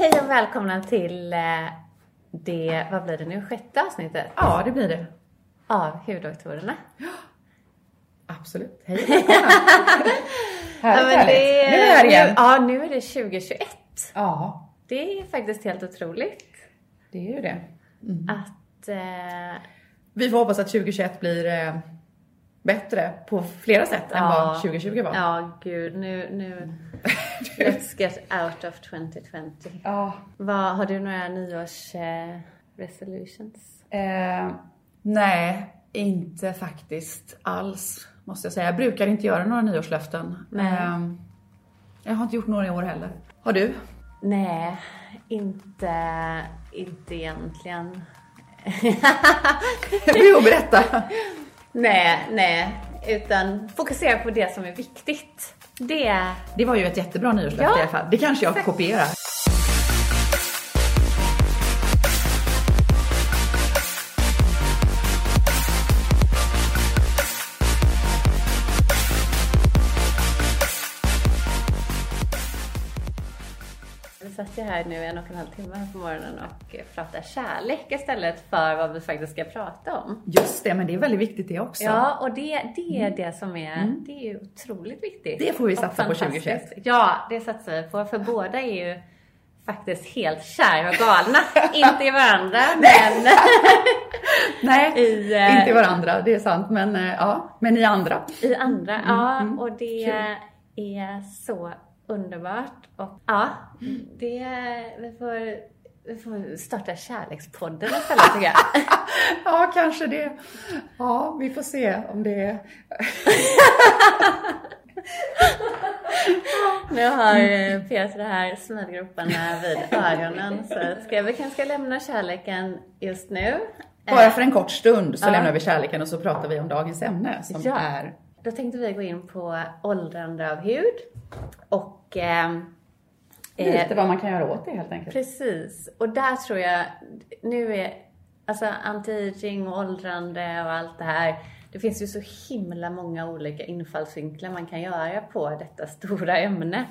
hej och välkomna till eh, det, vad blir det nu, sjätte avsnittet Ja, det blir det. av Hudoktorerna. Absolut. Hej och välkomna. härligt, men härligt. det- Nu är vi här igen. Nu, ja, nu är det 2021. Ja, Det är faktiskt helt otroligt det är ju det. att eh, Vi får hoppas att 2021 blir eh, bättre på flera sätt än Ja. vad 2020 var. Ja, gud, nu, nu, let's get out of 2020. Ja. Vad, har du några nyårs eh, resolutions? Eh, nej, inte faktiskt alls måste jag säga. Jag brukar inte göra några nyårslöften. Eh, jag har inte gjort några i år heller. Har du? Nej, inte, inte egentligen. Jo, berätta. Nej, nej, utan fokusera på det som är viktigt. Det, Det var ju ett jättebra nyårslöfte Ja, i alla fall. Det kanske jag exakt. kopierar. Satt ju här nu en och en halv timme på morgonen och pratade kärlek istället för vad vi faktiskt ska prata om. Just det, men det är väldigt viktigt det också. Ja, och det, det är det som är, det är ju otroligt viktigt. Det får vi satsa på fantastiskt. 2021. Ja, det satsar vi på, för båda är ju faktiskt helt kära och galna. Inte i varandra, men Nej, I, eh, inte i varandra, det är sant. Men eh, ja, men i andra. i andra. Ja, mm. och det är så underbart. Och ja, det, vi får, vi får starta kärlekspodden istället tycker jag. Ja, kanske det. Ja, vi får se om det är... Nu har eh, Peter här smilgroparna vid öronen så ska vi kanske lämna kärleken just nu. Bara för en kort stund så Ja. lämnar vi kärleken och så pratar vi om dagens ämne som Ja. är... Då tänkte vi gå in på åldrande av hud och eh, Lite vad man kan göra åt det helt enkelt. Precis, och där tror jag, nu är, alltså anti-aging och åldrande och allt det här, det finns ju så himla många olika infallsvinklar man kan göra på detta stora ämne.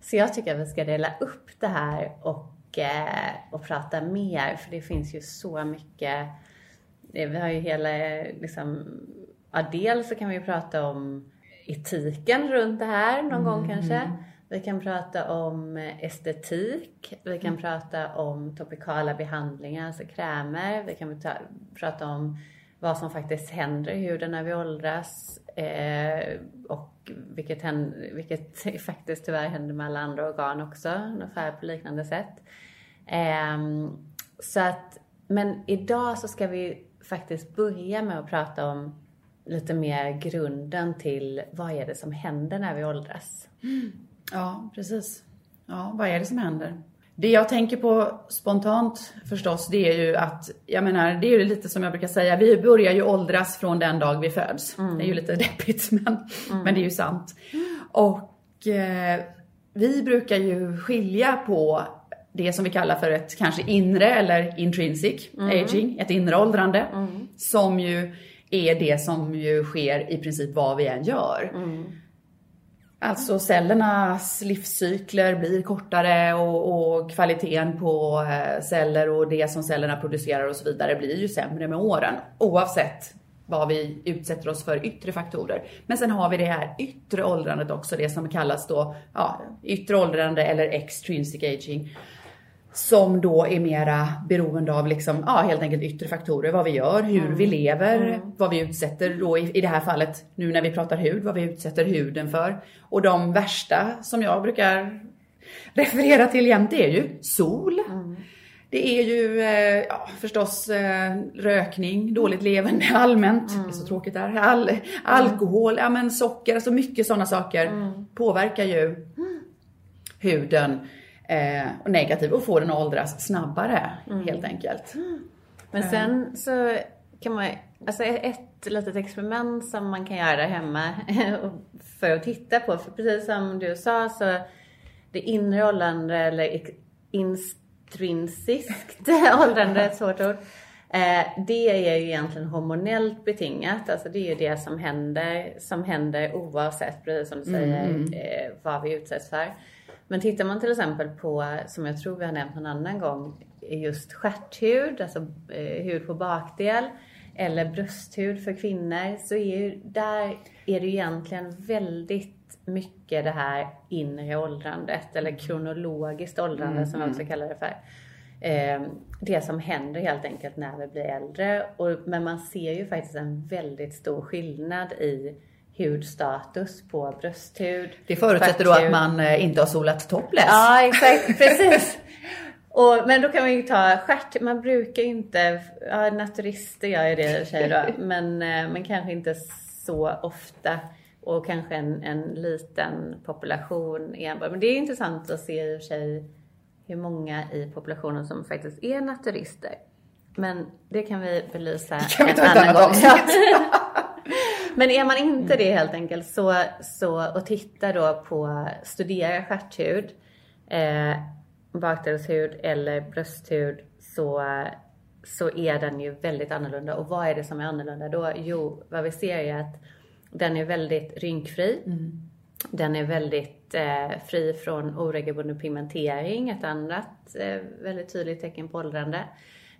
Så jag tycker att vi ska dela upp det här och, eh, och prata mer, för det finns ju så mycket, eh, vi har ju hela, liksom, ja dels så kan vi prata om etiken runt det här någon gång kanske. Vi kan prata om estetik, vi kan prata om topikala behandlingar, alltså krämer. Vi kan ta, prata om vad som faktiskt händer i huden när vi åldras eh, och vilket, vilket faktiskt tyvärr händer med alla andra organ också, ungefär på liknande sätt. Ehm, så att, men idag så ska vi faktiskt börja med att prata om lite mer grunden till vad är det som händer när vi åldras. Ja, precis. Ja, vad är det som händer? Det jag tänker på spontant förstås, det är ju att, jag menar, det är ju lite som jag brukar säga, vi börjar ju åldras från den dag vi föds. Det är ju lite deppigt, men, men det är ju sant. Och eh, vi brukar ju skilja på det som vi kallar för ett kanske inre eller intrinsic aging, ett inre åldrande, som ju är det som ju sker i princip vad vi än gör. Alltså cellernas livscykler blir kortare och, och kvaliteten på eh, celler och det som cellerna producerar och så vidare blir ju sämre med åren. Oavsett vad vi utsätter oss för yttre faktorer. Men sen har vi det här yttre åldrandet också, det som kallas då ja, yttre åldrande eller extrinsic aging. Som då är mera beroende av liksom, ja, helt enkelt yttre faktorer. Vad vi gör, hur vi lever, vad vi utsätter då i, i det här fallet, nu när vi pratar hud, vad vi utsätter huden för. Och de värsta som jag brukar referera till jämt, det är ju sol. Det är ju eh, ja, förstås eh, rökning, dåligt levande allmänt. Det är så tråkigt där. All, alkohol, ja men socker, alltså mycket sådana saker påverkar ju huden eh, och negativt och får den att åldras snabbare helt enkelt. Men sen så kan man, alltså ett litet experiment som man kan göra hemma för att titta på, för precis som du sa så det inre åldrande eller intrinsiskt åldrande, ett svårt ord, eh, det är ju egentligen hormonellt betingat, alltså det är ju det som händer, som händer oavsett, precis som du säger, eh, vad vi utsätts för. Men tittar man till exempel på, som jag tror vi har nämnt någon annan gång, just stjärthud, alltså eh, hud på bakdel, eller brösthud för kvinnor, så är ju, där är det egentligen väldigt mycket det här inre åldrandet, eller kronologiskt åldrande mm, som vi också kallar det för. Eh, det som händer helt enkelt när vi blir äldre. Och, men man ser ju faktiskt en väldigt stor skillnad i hudstatus på brösthud. Det förutsätter då att man eh, inte har solat topless. Ja, exakt. Precis. Och, men då kan man ju ta stjärt. Man brukar inte, ja, naturister gör ju det i och för sig då, men, eh, men kanske inte så ofta. Och kanske en, en liten population enbart. Men det är intressant att se i och för sig hur många i populationen som faktiskt är naturister. Men det kan vi belysa kan vi en annan gång. Men är man inte det helt enkelt så, så och tittar då på, studera stjärthud, eh, bakdelshud eller brösthud så, så är den ju väldigt annorlunda. Och vad är det som är annorlunda då? Jo, vad vi ser är att den är väldigt rynkfri. Mm. Den är väldigt eh, fri från oregelbunden pigmentering, ett annat eh, väldigt tydligt tecken på åldrande.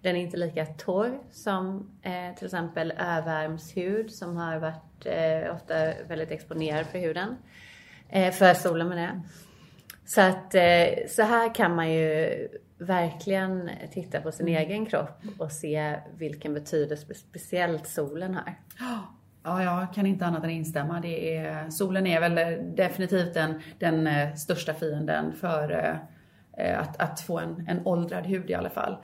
Den är inte lika torr som eh, till exempel överarmshud som har varit eh, ofta väldigt exponerad för huden. Eh, för solen med det. Så att eh, så här kan man ju verkligen titta på sin mm. egen kropp och se vilken betydelse speciellt solen har. Ja, jag kan inte annat än instämma. Det är, solen är väl definitivt den, den eh, största fienden för eh, att, att få en, en åldrad hud i alla fall.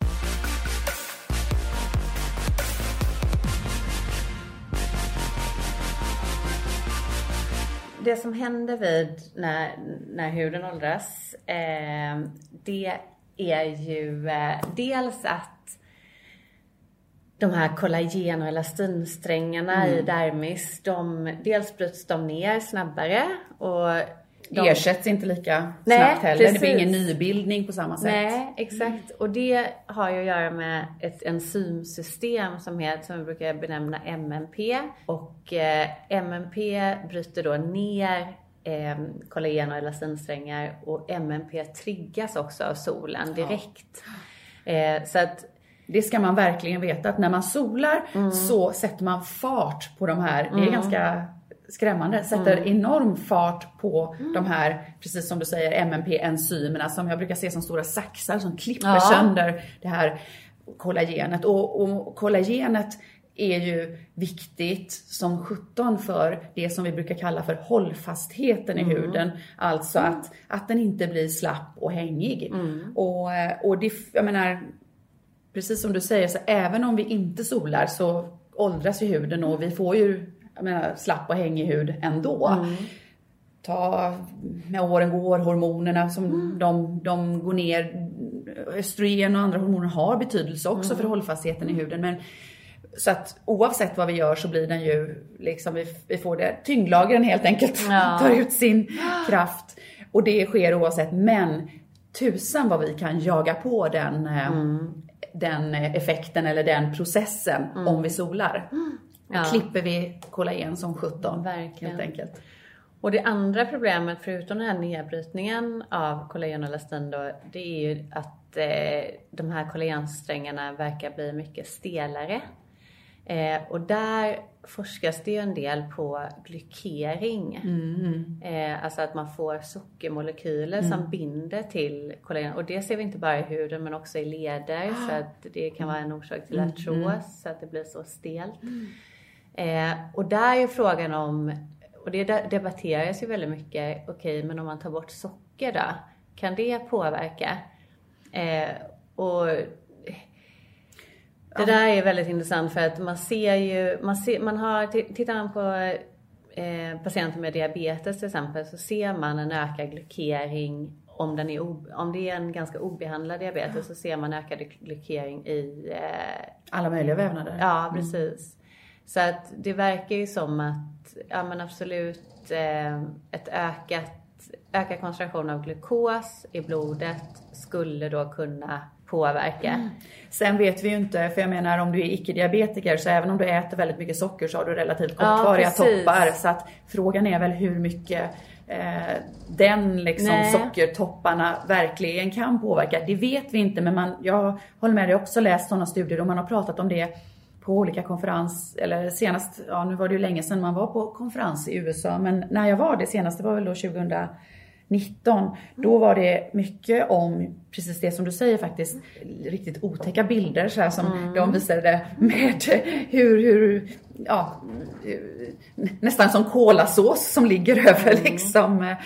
Det som händer vid när, när huden åldras, eh, det är ju eh, dels att de här kollagen och elastinsträngarna mm. i dermis, de, dels bryts de ner snabbare och de ersätts inte lika Nej, snabbt heller. Precis. Det blir ingen nybildning på samma sätt. Nej, exakt. Och det har ju att göra med ett enzymsystem som, heter, som vi brukar benämna MMP. Och eh, MMP bryter då ner eh, kollagen och elastinsträngar och MMP triggas också av solen direkt. Ja. Eh, så att det ska man verkligen veta att när man solar mm. så sätter man fart på de här. Det är mm. ganska skrämmande. Sätter mm. enorm fart på mm. de här, precis som du säger, MMP-enzymerna som jag brukar se som stora saxar som klipper ja. sönder det här kollagenet. Och, och kollagenet är ju viktigt som 17 för det som vi brukar kalla för hållfastheten mm. i huden. Alltså mm. att, att den inte blir slapp och hängig. Mm. Och, och det, jag menar, precis som du säger, så även om vi inte solar så åldras ju huden och vi får ju jag menar, slapp och hängig hud ändå. Mm. Ta, med åren går, hormonerna som mm. de, de går ner. Östrogen och andra hormoner har betydelse också mm. för hållfastheten i huden. Men, så att oavsett vad vi gör så blir den ju, liksom, vi, vi får det, tyngdlagren helt enkelt ja. tar ut sin kraft. Och det sker oavsett. Men tusan vad vi kan jaga på den, eh, mm. den effekten eller den processen mm. om vi solar. Mm. Ja. klipper vi kollagen som 17 Verkligen. helt enkelt. Och det andra problemet, förutom den här nedbrytningen av kollagen och elastin då, det är ju att eh, de här kollagensträngarna verkar bli mycket stelare. Eh, och där forskas det ju en del på glykering. Mm. Eh, alltså att man får sockermolekyler mm. som binder till kollagen. Och det ser vi inte bara i huden men också i leder. Så att det kan vara en orsak till mm. artros, mm. så att det blir så stelt. Mm. Eh, och där är ju frågan om, och det debatteras ju väldigt mycket, okej okay, men om man tar bort socker då, kan det påverka? Eh, och det där är väldigt intressant för att man ser ju, man, ser, man har, tittar man på eh, patienter med diabetes till exempel så ser man en ökad glykering om, den är, om det är en ganska obehandlad diabetes så ser man ökad glykering i eh, alla möjliga vävnader. Ja, mm. precis. Så att det verkar ju som att, ja men absolut, eh, ett ökat, ökad koncentration av glukos i blodet skulle då kunna påverka. Mm. Sen vet vi ju inte, för jag menar om du är icke-diabetiker så även om du äter väldigt mycket socker så har du relativt kortvariga ja, toppar. Så att frågan är väl hur mycket eh, den liksom Nej. sockertopparna verkligen kan påverka. Det vet vi inte men man, jag håller med dig, också läst sådana studier och man har pratat om det på olika konferens, eller senast, ja nu var det ju länge sedan man var på konferens i USA, men när jag var det senast, det var väl då 2019, då var det mycket om precis det som du säger faktiskt, riktigt otäcka bilder så här som Mm. de visade med hur, hur, ja, nästan som kolasås som ligger över Mm. liksom eh,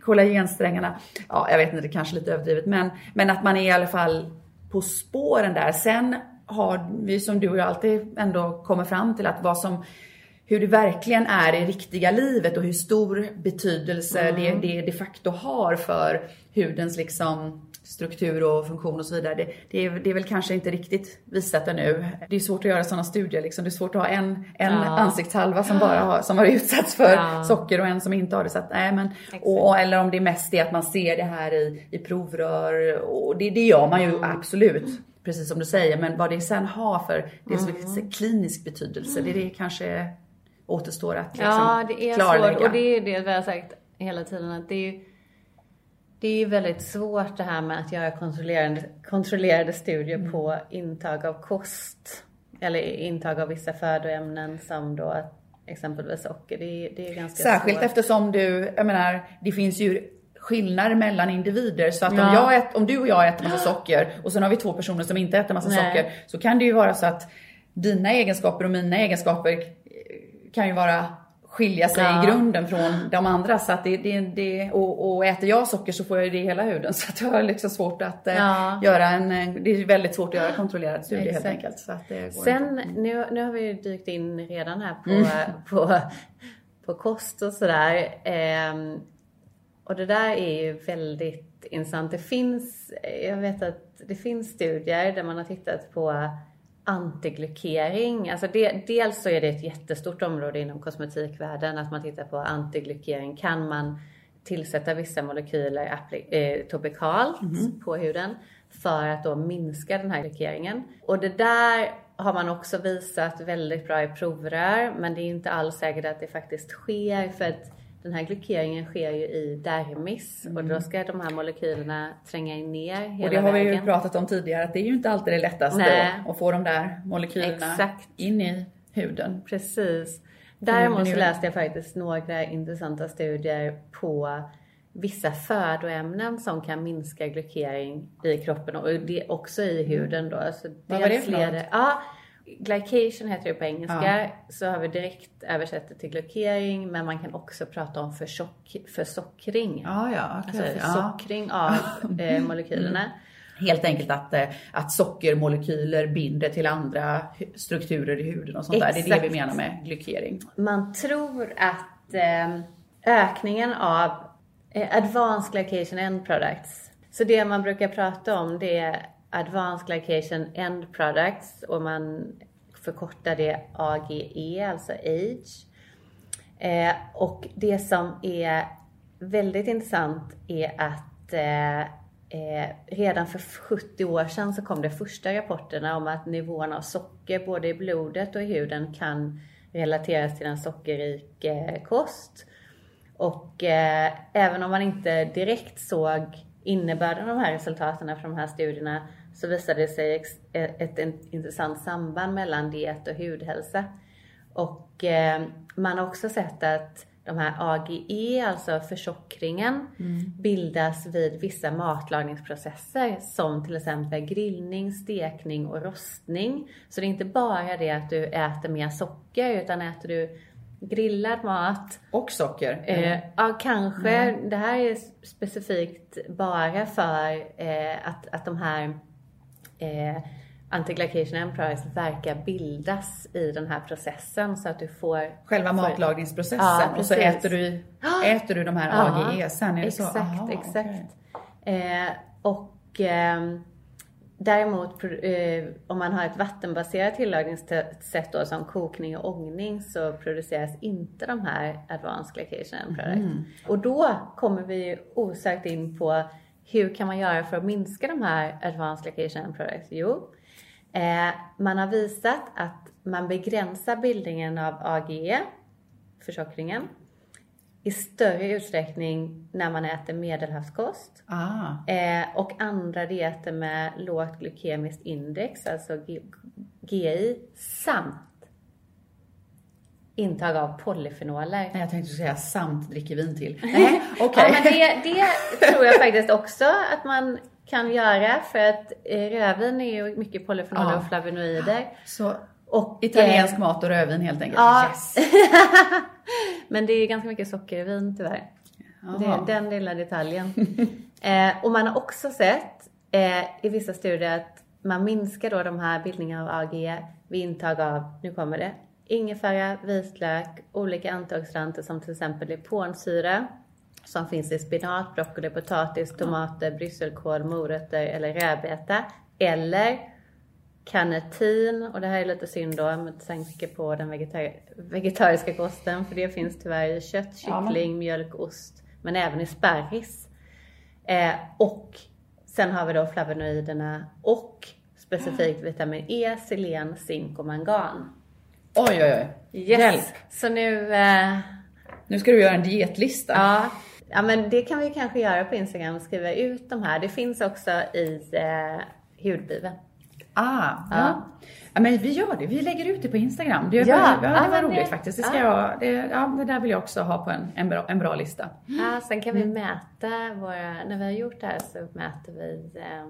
kollagensträngarna. Ja, jag vet inte, det är kanske är lite överdrivet, men, men att man är i alla fall på spåren där. Sen har vi som du och jag alltid ändå kommer fram till att vad som hur det verkligen är i riktiga livet och hur stor betydelse det, det de facto har för hudens liksom struktur och funktion och så vidare. Det, det, är, det är väl kanske inte riktigt visat ännu. Det är svårt att göra sådana studier liksom. Det är svårt att ha en, en Ja. ansiktshalva som bara har, som har utsatts för Ja. socker och en som inte har det. Så att, nej, men, och, eller om det är mest det att man ser det här i, i provrör och det, det gör man ju Mm. absolut. Precis som du säger, men vad det sen har för det så Mm. klinisk betydelse, det är det kanske återstår att liksom Ja, det är klarlägga. svårt och det är det vi har sagt hela tiden att det är ju det är ju väldigt svårt det här med att göra kontrollerade, kontrollerade studier Mm. på intag av kost. Eller intag av vissa födoämnen som då exempelvis socker. Det är, det är ganska Särskilt svårt. eftersom du, jag menar, det finns ju skillnader mellan individer. Så att om, Ja. jag ät, om du och jag äter massa socker och sen har vi två personer som inte äter massa Nej. socker. Så kan det ju vara så att dina egenskaper och mina egenskaper eh, kan ju vara skilja sig Ja. i grunden från de andra. Så att det, det, det, och, och äter jag socker så får jag det i hela huden. Så att jag har liksom svårt att eh, Ja. göra en, eh, det är väldigt svårt att göra kontrollerad studie helt Exakt. enkelt. Så att det går Sen, inte. nu, nu har vi ju dykt in redan här på, Mm. på, på kost och sådär. Ehm, och det där är ju väldigt intressant. Det finns, jag vet att det finns studier där man har tittat på antiglykering. Alltså det, dels så är det ett jättestort område inom kosmetikvärlden att man tittar på antiglykering. Kan man tillsätta vissa molekyler eh, topikalt på huden för att då minska den här glykeringen. Och det där har man också visat väldigt bra i provrör men det är inte alls säkert att det faktiskt sker för att den här glykeringen sker ju i dermis och då ska de här molekylerna tränga in ner hela Mm. Och det har vi vägen. ju pratat om tidigare att det är ju inte alltid det lättaste Nej. att få de där molekylerna Exakt. in i huden. Precis. Däremot så läste jag faktiskt några intressanta studier på vissa födoämnen som kan minska glykering i kroppen och det också i huden då. Så Vad var det för något? leder- Ja, glycation heter det på engelska. Så har vi direkt översatt det till glykering men man kan också prata om försock, försockring. Ja, ja, okej. Alltså ja. försockring av eh, molekylerna. Helt enkelt att, eh, att sockermolekyler binder till andra strukturer i huden och sånt där. Det är det Exakt. vi menar med glykering. Man tror att eh, ökningen av eh, advanced glycation end products. Så det man brukar prata om det är advanced glycation end products och man förkortar det AGE, alltså age. Eh, och det som är väldigt intressant är att eh, eh, redan för 70 år sedan så kom det första rapporterna om att nivån av socker både i blodet och i huden kan relateras till en sockerrik eh, kost. Och eh, även om man inte direkt såg innebörden av de här resultaten från de här studierna så visade det sig ett, intressant samband mellan diet och hudhälsa. Och eh, man har också sett att de här AGE, alltså försockringen, bildas vid vissa matlagningsprocesser som till exempel grillning, stekning och rostning. Så det är inte bara det att du äter mer socker utan äter du grillad mat Och socker. Eh, ja, kanske. Det här är specifikt bara för eh, att, att de här eh, anti-glycation products verkar bildas i den här processen så att du får... Själva matlagningsprocessen Ja, och så äter du, äter du de här Ja, AGE sen. Är det så? Exakt, Aha, exakt. okej. Eh, och ehm, däremot eh, om man har ett vattenbaserat tillagningssätt då, som kokning och ångning så produceras inte de här advanced glycation end products. Och då kommer vi osökt in på hur kan man göra för att minska de här advanced glycation end products? Jo, eh, man har visat att man begränsar bildningen av AGE, försockringen, i större utsträckning när man äter medelhavskost. Ah. Eh, och andra dieter med lågt glykemiskt index, alltså GI, samt intag av polyfenoler. Nej, jag tänkte säga samt dricker vin till. Nej, okej. Ja, men det, det tror jag faktiskt också att man kan göra för att eh, rödvin är ju mycket polyfenoler Ja. och flavonoider. Så Och, italiensk eh, mat och rödvin helt enkelt. Ja. Yes. Men det är ganska mycket socker i vin tyvärr. Det är den lilla detaljen. eh, och man har också sett eh, i vissa studier att man minskar då de här bildningarna av AGE vid intag av, nu kommer det, ingefära, vitlök, olika antioxidanter som till exempel liponsyra som finns i spenat, broccoli, potatis, tomater, brysselkål, morötter eller rödbeta. Eller kanetin, och det här är lite synd då med tanke på den vegetar- vegetariska kosten, för det finns tyvärr i kött, Ja, kyckling, mjölk, ost, men även i sparris. Eh, och sen har vi då flavonoiderna och specifikt vitamin E, selen, zink och mangan. Oj, oj, oj. Yes. Hjälp. Så nu, eh, Nu ska du göra en dietlista. ja, ja men det kan vi kanske göra på Instagram, skriva ut de här. Det finns också i eh, hudbibeln. Ah, ja. ja. men vi gör det. Vi lägger ut det på Instagram. Det, Ja, ja, det ja, var men roligt det- faktiskt. Det, ska ja. jag, det, ja, det där vill jag också ha på en, en, bra, en bra lista. Ja, sen kan vi mäta våra, när vi har gjort det här så mäter vi eh,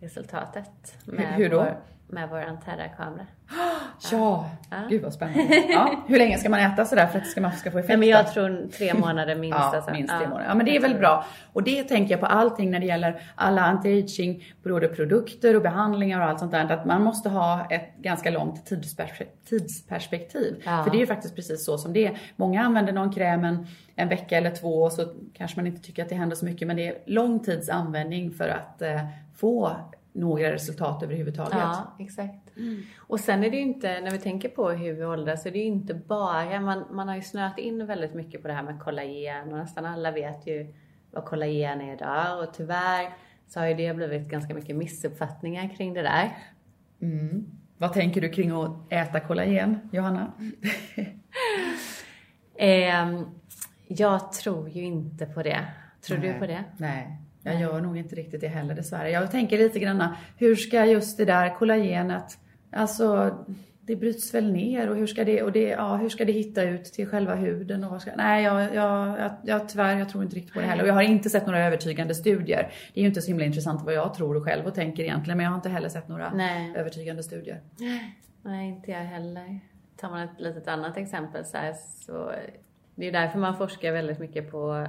resultatet med, hur då? Vår, med vår Antera-kamera. Ja, Ja. gud vad spännande. Ja, hur länge ska man äta sådär för att det ska, man ska få effekt? Nej, men jag tror tre månader minst. Ja, alltså. minst tre månader. Ja, men det är väl bra. Och det tänker jag på allting när det gäller alla anti-aging, både produkter och behandlingar och allt sånt där. Att man måste ha ett ganska långt tidsperspek- tidsperspektiv. Ja. För det är ju faktiskt precis så som det är. Många använder någon kräm en, en vecka eller två och så kanske man inte tycker att det händer så mycket. Men det är lång tids användning för att eh, få några resultat överhuvudtaget. Ja, exakt. Och sen är det ju inte, när vi tänker på hur vi åldras, så är det ju inte bara, man, man har ju snöat in väldigt mycket på det här med kollagen och nästan alla vet ju vad kollagen är idag och tyvärr så har ju det blivit ganska mycket missuppfattningar kring det där. Mm. Vad tänker du kring att äta kollagen, Johanna? Ehm, jag tror ju inte på det. Tror du Nej. på det? Nej, jag gör nog inte riktigt det heller dessvärre. Jag tänker lite grann, hur ska just det där kollagenet, alltså det bryts väl ner och hur ska det, och det, ja, hur ska det hitta ut till själva huden och ska, nej jag, jag, jag, jag tyvärr, jag tror inte riktigt på det heller. Och jag har inte sett några övertygande studier. Det är ju inte så himla intressant vad jag tror och själv och tänker egentligen, men jag har inte heller sett några Nej. övertygande studier. Nej, inte jag heller. Tar man ett litet annat exempel så här, så det är därför man forskar väldigt mycket på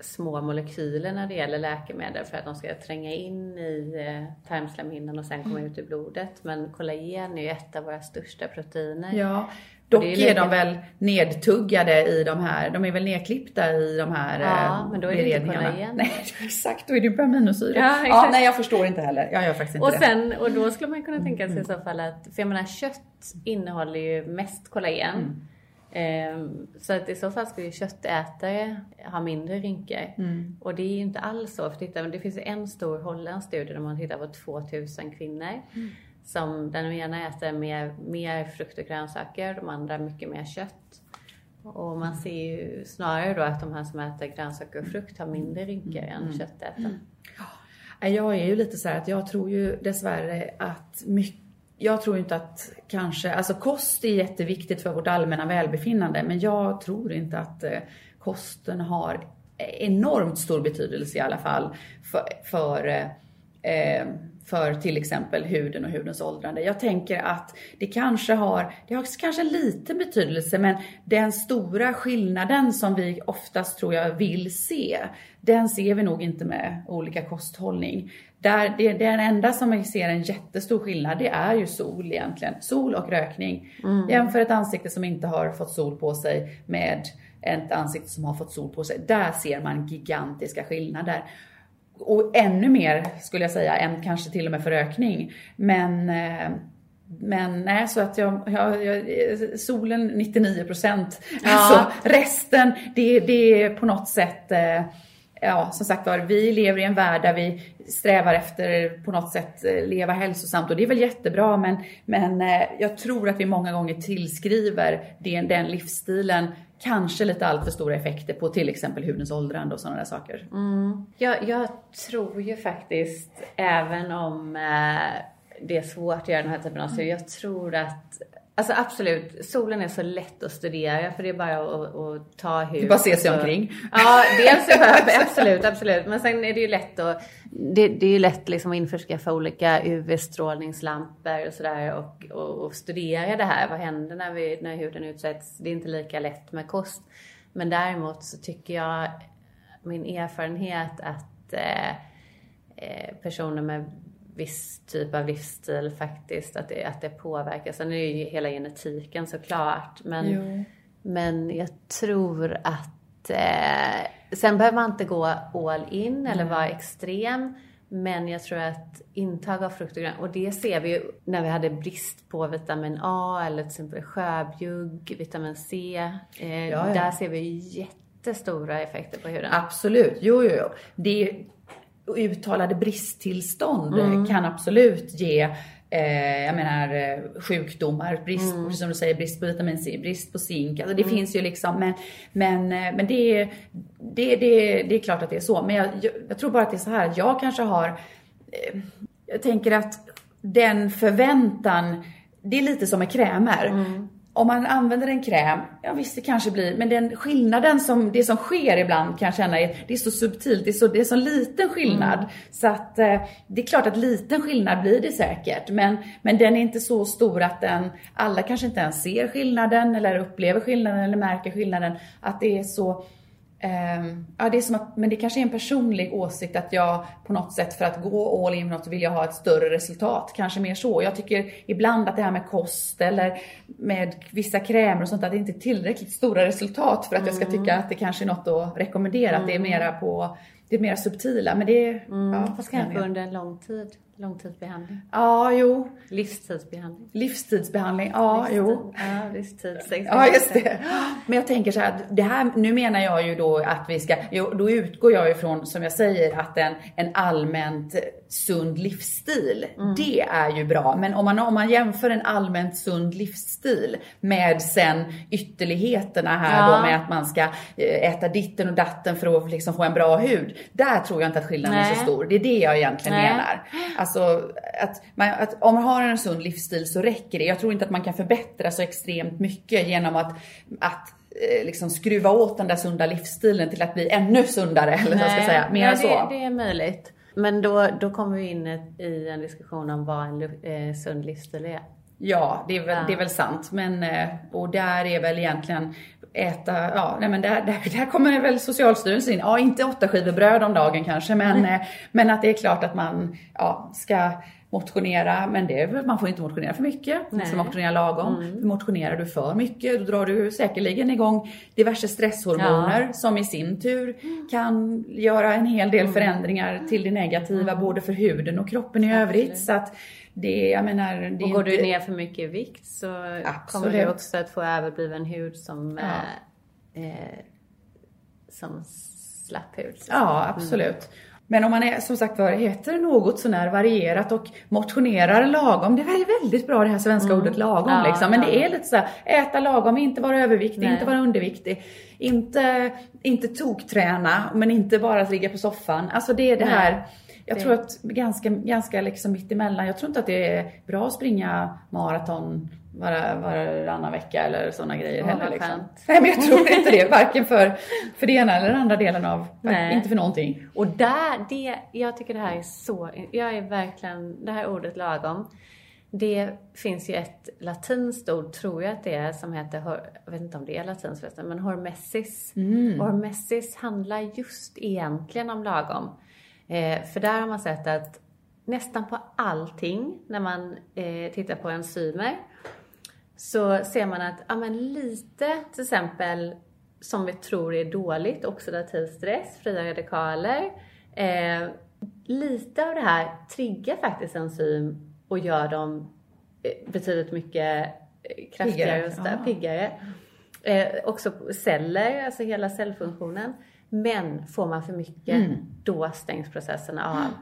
små molekyler när det gäller läkemedel för att de ska tränga in i eh, tarmslemhinnan och sen komma ut i blodet. Men kollagen är ju ett av våra största proteiner. Ja, dock det är är, lite- de väl nedtuggade i de här, de är väl nedklippta i de här Ja, eh, men då är det inte kollagen. Nej, exakt, då är det ju aminosyra. Ja, Ja, nej, jag förstår inte heller. Jag gör faktiskt inte Och, det. sen, och då skulle man kunna tänka sig i så fall att, för jag menar kött innehåller ju mest kollagen. Ehm, så att i så fall skulle ju köttätare ha mindre rynkor. Och det är ju inte alls så. För titta, det finns en stor holländsk studie där man tittar på 2000 kvinnor. Som den ena äter mer, mer frukt och grönsaker, de andra mycket mer kött. Och man ser ju snarare då att de här som äter grönsaker och frukt har mindre rynkor än köttätare. Nej, Jag är ju lite så här att jag tror ju dessvärre att mycket jag tror inte att kanske, alltså kost är jätteviktigt för vårt allmänna välbefinnande, men jag tror inte att eh, kosten har enormt stor betydelse i alla fall för, för eh, eh för till exempel huden och hudens åldrande. Jag tänker att det kanske har, det har kanske en liten betydelse men den stora skillnaden som vi oftast tror jag vill se, den ser vi nog inte med olika kosthållning. Där det, den enda som vi ser en jättestor skillnad det är ju sol egentligen. Sol och rökning. Jämför ett ansikte som inte har fått sol på sig med ett ansikte som har fått sol på sig. Där ser man gigantiska skillnader. Och ännu mer skulle jag säga än kanske till och med för rökning. Men, eh, men nej, så att jag, jag, jag solen 99 procent. Ja. Alltså resten, det, det är på något sätt eh, Ja, som sagt var, vi lever i en värld där vi strävar efter på något sätt eh, leva hälsosamt och det är väl jättebra men, men jag tror att vi många gånger tillskriver den, den livsstilen kanske lite alltför stora effekter på till exempel hudens åldrande och sådana där saker. Mm. Jag, jag tror ju faktiskt, även om eh, det är svårt att göra den här typen av studier, jag tror att Alltså absolut, solen är så lätt att studera för det är bara att, att ta hud. Du bara se sig omkring. Ja, dels är absolut, absolut. Men sen är det ju lätt att, det, det är ju lätt liksom att införskaffa olika UV-strålningslampor och sådär och, och, och, studera det här. Vad händer när, vi, när huden utsätts? Det är inte lika lätt med kost. Men däremot så tycker jag, min erfarenhet att eh, eh personer med viss typ av livsstil faktiskt, att det, att det påverkar. Sen är det ju hela genetiken såklart. Men, men jag tror att eh, Sen behöver man inte gå all in eller vara extrem. Men jag tror att intag av frukt och grönt, och det ser vi ju när vi hade brist på vitamin A eller till exempel sjöbjugg, vitamin C. Eh, ja, ja. Där ser vi jättestora effekter på huden. Absolut, jo, jo, jo. Det uttalade bristtillstånd mm. kan absolut ge eh, jag menar eh, sjukdomar, brist, mm. som du säger, brist på vitamin C, brist på zink. Alltså det mm. finns ju liksom, men, men, eh, men det, det, det, det är klart att det är så. Men jag, jag, jag tror bara att det är så här, jag kanske har, eh, jag tänker att den förväntan, det är lite som med krämer. Mm om man använder en kräm, ja visst det kanske blir, men den skillnaden som, det som sker ibland kan jag känna är, det är så subtilt, det är så, det är så liten skillnad. Mm. Så att eh, det är klart att liten skillnad blir det säkert, men, men den är inte så stor att den, alla kanske inte ens ser skillnaden eller upplever skillnaden eller märker skillnaden. Att det är så ja, det är som att, men det kanske är en personlig åsikt att jag på något sätt för att gå all in något vill jag ha ett större resultat. Kanske mer så. Jag tycker ibland att det här med kost eller med vissa krämer och sånt att det inte är tillräckligt stora resultat för att mm. jag ska mm. tycka att det kanske är något att rekommendera. Mm. Att det är mera på det mer subtila. Men det är, mm. ja, Fast kanske under en lång tid. Långtidsbehandling? Ja, jo. Livstidsbehandling? Livstidsbehandling, ja, Livstid. jo. Ja, livstids. Ja, just det. Men jag tänker så här, det här, nu menar jag ju då att vi ska, jo, då utgår jag ifrån, som jag säger, att en, en allmänt sund livsstil, mm. det är ju bra. Men om man, om man jämför en allmänt sund livsstil med sen ytterligheterna här ja. då med att man ska eh, äta ditten och datten för att liksom få en bra hud. Där tror jag inte att skillnaden Nej. är så stor. Det är det jag egentligen Nej. menar. Alltså att, man, att om man har en sund livsstil så räcker det. Jag tror inte att man kan förbättra så extremt mycket genom att, att eh, liksom skruva åt den där sunda livsstilen till att bli ännu sundare. Eller ska jag säga. Mer Nej, så. Det, det är möjligt. Men då, då kommer vi in i en diskussion om vad en eh, sund livsstil är. Ja, det är väl, ja. det är väl sant. Men, eh, och där är väl egentligen äta, ja, nej men där, där, där kommer väl Socialstyrelsen in. Ja, inte åtta skivor bröd om dagen kanske, men, mm. men att det är klart att man ja, ska motionera, men det, man får inte motionera för mycket. Man ska motionera lagom. Mm. Motionerar du för mycket, då drar du säkerligen igång diverse stresshormoner ja. som i sin tur kan göra en hel del mm. förändringar till det negativa, mm. både för huden och kroppen i övrigt. Så att det, jag menar, det och går inte... du ner för mycket i vikt så Absolut. kommer du också att få överbliven hud som, ja. eh, som slapp hud. Ja, absolut. Mm. Men om man är som sagt var heter något sånär varierat och motionerar lagom. Det är väldigt bra det här svenska mm. ordet lagom ja, liksom. Men ja. det är lite såhär, äta lagom, inte vara överviktig, Nej. inte vara underviktig. Inte, inte tokträna, men inte bara att ligga på soffan. Alltså det är det Nej. här jag tror att ganska, ganska liksom mittemellan. Jag tror inte att det är bra att springa maraton var, varannan vecka eller sådana grejer oh, heller. Liksom. Nej men jag tror inte det. Varken för, för det ena eller andra delen av, Nej. inte för någonting. Och där, det, jag tycker det här är så, jag är verkligen, det här ordet lagom. Det finns ju ett latinskt ord, tror jag att det är, som heter, jag vet inte om det är latinskt förresten, men hormessis. Mm. Hormessis handlar just egentligen om lagom. Eh, för där har man sett att nästan på allting när man eh, tittar på enzymer så ser man att ja, men lite till exempel som vi tror är dåligt, oxidativ stress, fria radikaler. Eh, lite av det här triggar faktiskt enzym och gör dem eh, betydligt mycket eh, kraftigare och piggare. piggare. Eh, också celler, alltså hela cellfunktionen. Men får man för mycket, mm. då stängs processerna av.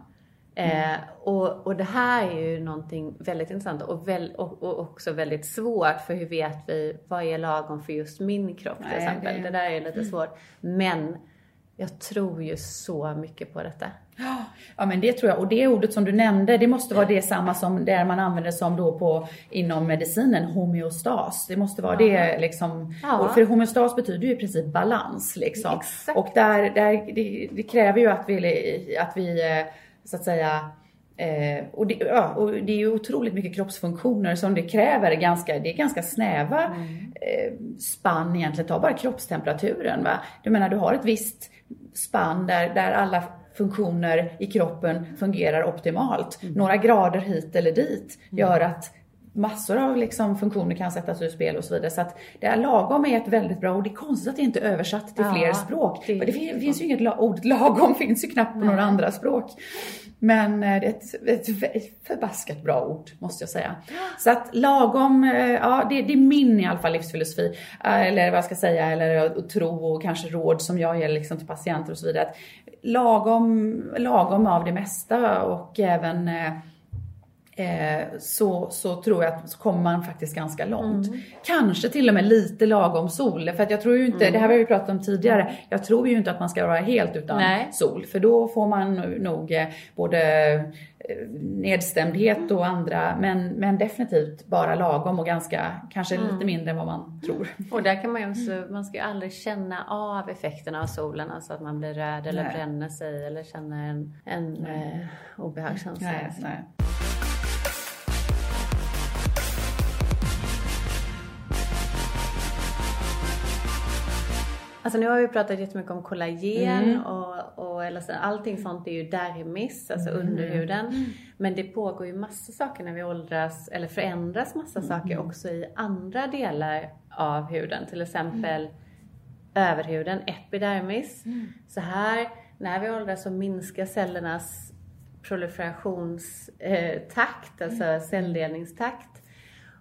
Eh, och, och det här är ju någonting väldigt intressant och, väl, och, och också väldigt svårt för hur vet vi vad är lagom för just min kropp till Nej, exempel. det- Det där är lite svårt. Men jag tror ju så mycket på detta. Ja men det tror jag. Och det ordet som du nämnde, det måste vara det samma som det man använder som då på inom medicinen, homeostas. Det måste vara det liksom. Ja. För homeostas betyder ju i princip balans liksom. Exakt. Och där, där det, det kräver ju att vi, att vi eh, så att säga Eh, och, det, ja, och det är ju otroligt mycket kroppsfunktioner som det kräver ganska, det är ganska snäva eh, spann egentligen. Ta bara kroppstemperaturen. Va? Du menar du har ett visst spann där, där alla funktioner i kroppen fungerar optimalt. Några grader hit eller dit gör att massor av liksom funktioner kan sättas ur spel och så vidare. Så att det är lagom är ett väldigt bra ord. Det är konstigt att det inte är översatt till Ja, fler språk. det- Det, det fin- finns ju inget la- ord lagom, finns ju knappt på några andra språk. Men eh, det är ett, ett förbaskat bra ord, måste jag säga. Så att lagom, eh, ja det, det är min i alla fall livsfilosofi. Eh, Eller vad jag ska säga, eller att tro och kanske råd som jag ger liksom till patienter och så vidare. Att lagom, lagom av det mesta och även eh, så, så tror jag att så kommer man faktiskt ganska långt. Kanske till och med lite lagom sol. För att jag tror ju inte, det här har vi pratat om tidigare, jag tror ju inte att man ska vara helt utan Nej. sol. För då får man nog eh, både eh, nedstämdhet och andra, men, men definitivt bara lagom och ganska, kanske lite mindre än vad man tror. Och där kan man ju också, man ska ju aldrig känna av effekterna av solen, alltså att man blir röd eller Nej. bränner sig eller känner en, en eh, obehagskänsla. Alltså nu har vi pratat jättemycket om kollagen Mm. och, och elastin. Allting sånt är ju dermis, alltså Mm. underhuden. Men det pågår ju massa saker när vi åldras, eller förändras massa Mm. saker också i andra delar av huden. Till exempel Mm. överhuden, epidermis. Så här, när vi åldras så minskar cellernas proliferationstakt, alltså celldelningstakt.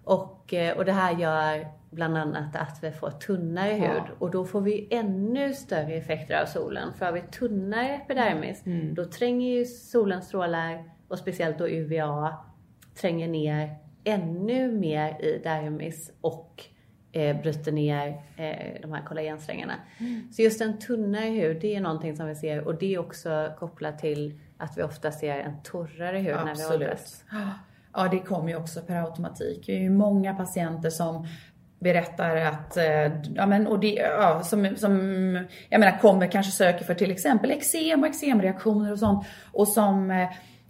Och, eh, och det här gör bland annat att vi får tunnare Ja. hud. Och då får vi ännu större effekter av solen. För har vi tunnare epidermis, då tränger ju solens strålar, och speciellt då UVA, tränger ner ännu mer i dermis och eh, bryter ner eh, de här kollagensträngarna. Så just en tunnare hud, det är någonting som vi ser och det är också kopplat till att vi ofta ser en torrare hud när vi åldras. Ja, det kommer ju också per automatik. Det är ju många patienter som berättar att, eh, ja men och det, ja, som, som, jag menar kommer kanske söker för till exempel eksem och eksemreaktioner och sånt och som eh,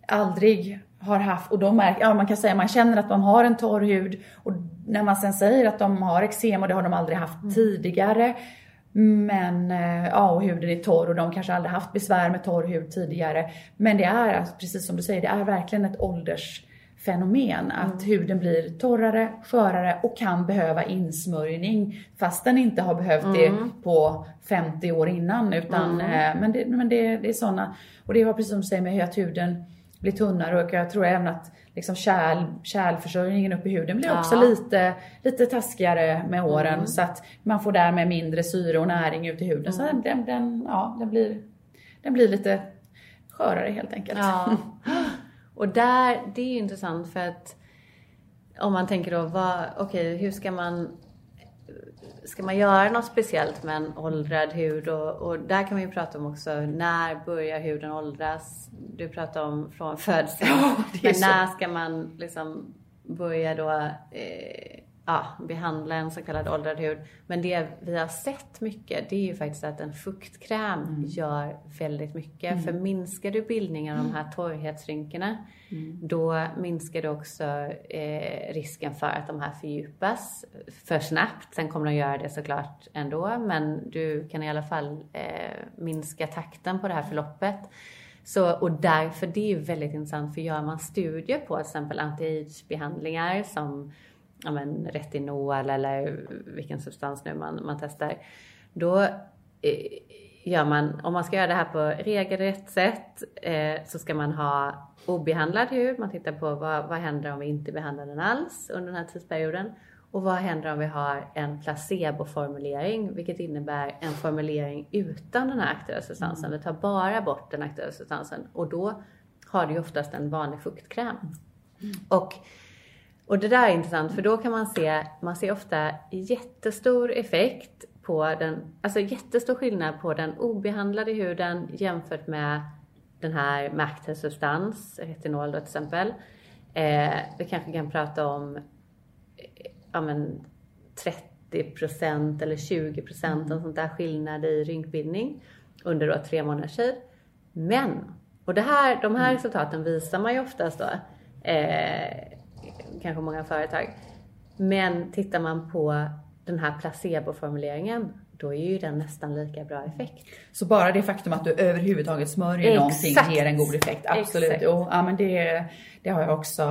aldrig har haft, och de märker, ja man kan säga man känner att de har en torr hud och när man sen säger att de har eksem och det har de aldrig haft tidigare men eh, ja, och huden är torr och de kanske aldrig haft besvär med torr hud tidigare. Men det är, alltså, precis som du säger, det är verkligen ett åldersfenomen. Att huden blir torrare, skörare och kan behöva insmörjning. Fast den inte har behövt det på 50 år innan. Utan, eh, men det, men det, det är sådana. Och det var precis som du säger med att huden blir tunnare och jag tror även att liksom kärl, kärlförsörjningen upp i huden blir också Ja. lite, lite taskigare med åren. Så att man får därmed mindre syre och näring ut i huden. Så den, den, ja, den, blir, den blir lite skörare helt enkelt. Ja. Och där, det är ju intressant för att om man tänker då, vad, okej, hur ska man Ska man göra något speciellt med en åldrad hud? Och, och där kan vi ju prata om också, när börjar huden åldras? Du pratar om från födseln. Ja, Men så. när ska man liksom börja då eh, ja, behandla en så kallad åldrad hud? Men det vi har sett mycket, det är ju faktiskt att en fuktkräm Mm. gör väldigt mycket. För minskar du bildningen av de här torrhetsrynkorna, Mm. då minskar du också eh, risken för att de här fördjupas för snabbt. Sen kommer de göra det såklart ändå, men du kan i alla fall eh, minska takten på det här förloppet. Så, och därför, det är ju väldigt intressant, för gör man studier på till exempel anti-age-behandlingar som ja, men, retinol eller vilken substans nu man, man testar, då eh, gör man, om man ska göra det här på regelrätt sätt, eh, så ska man ha obehandlad hud. Man tittar på vad, vad händer om vi inte behandlar den alls under den här tidsperioden. Och vad händer om vi har en placeboformulering, vilket innebär en formulering utan den här aktiva substansen. Det tar bara bort den aktiva substansen. Och då har du oftast en vanlig fuktkräm. Och, och det där är intressant för då kan man se, man ser ofta jättestor effekt på den, alltså jättestor skillnad på den obehandlade huden jämfört med den här med aktiv substans, retinol då till exempel. Eh, vi kanske kan prata om eh, ja, men 30% eller 20% mm. en sån där skillnad i rynkbildning under då tre månaders tid. Men, och det här, de här mm. resultaten visar man ju oftast då, eh, kanske många företag. Men tittar man på den här placeboformuleringen då är ju den nästan lika bra effekt. Så bara det faktum att du överhuvudtaget smörjer Exakt. någonting ger en god effekt? Absolut. Exakt. Jo, ja, men det, det har jag också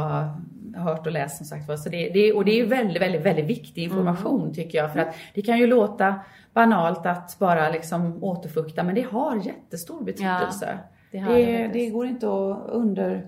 hört och läst som sagt så det, det, Och det är väldigt, väldigt, väldigt viktig information mm. tycker jag. För att det kan ju låta banalt att bara liksom återfukta men det har jättestor betydelse. Ja, det, det, det går inte att under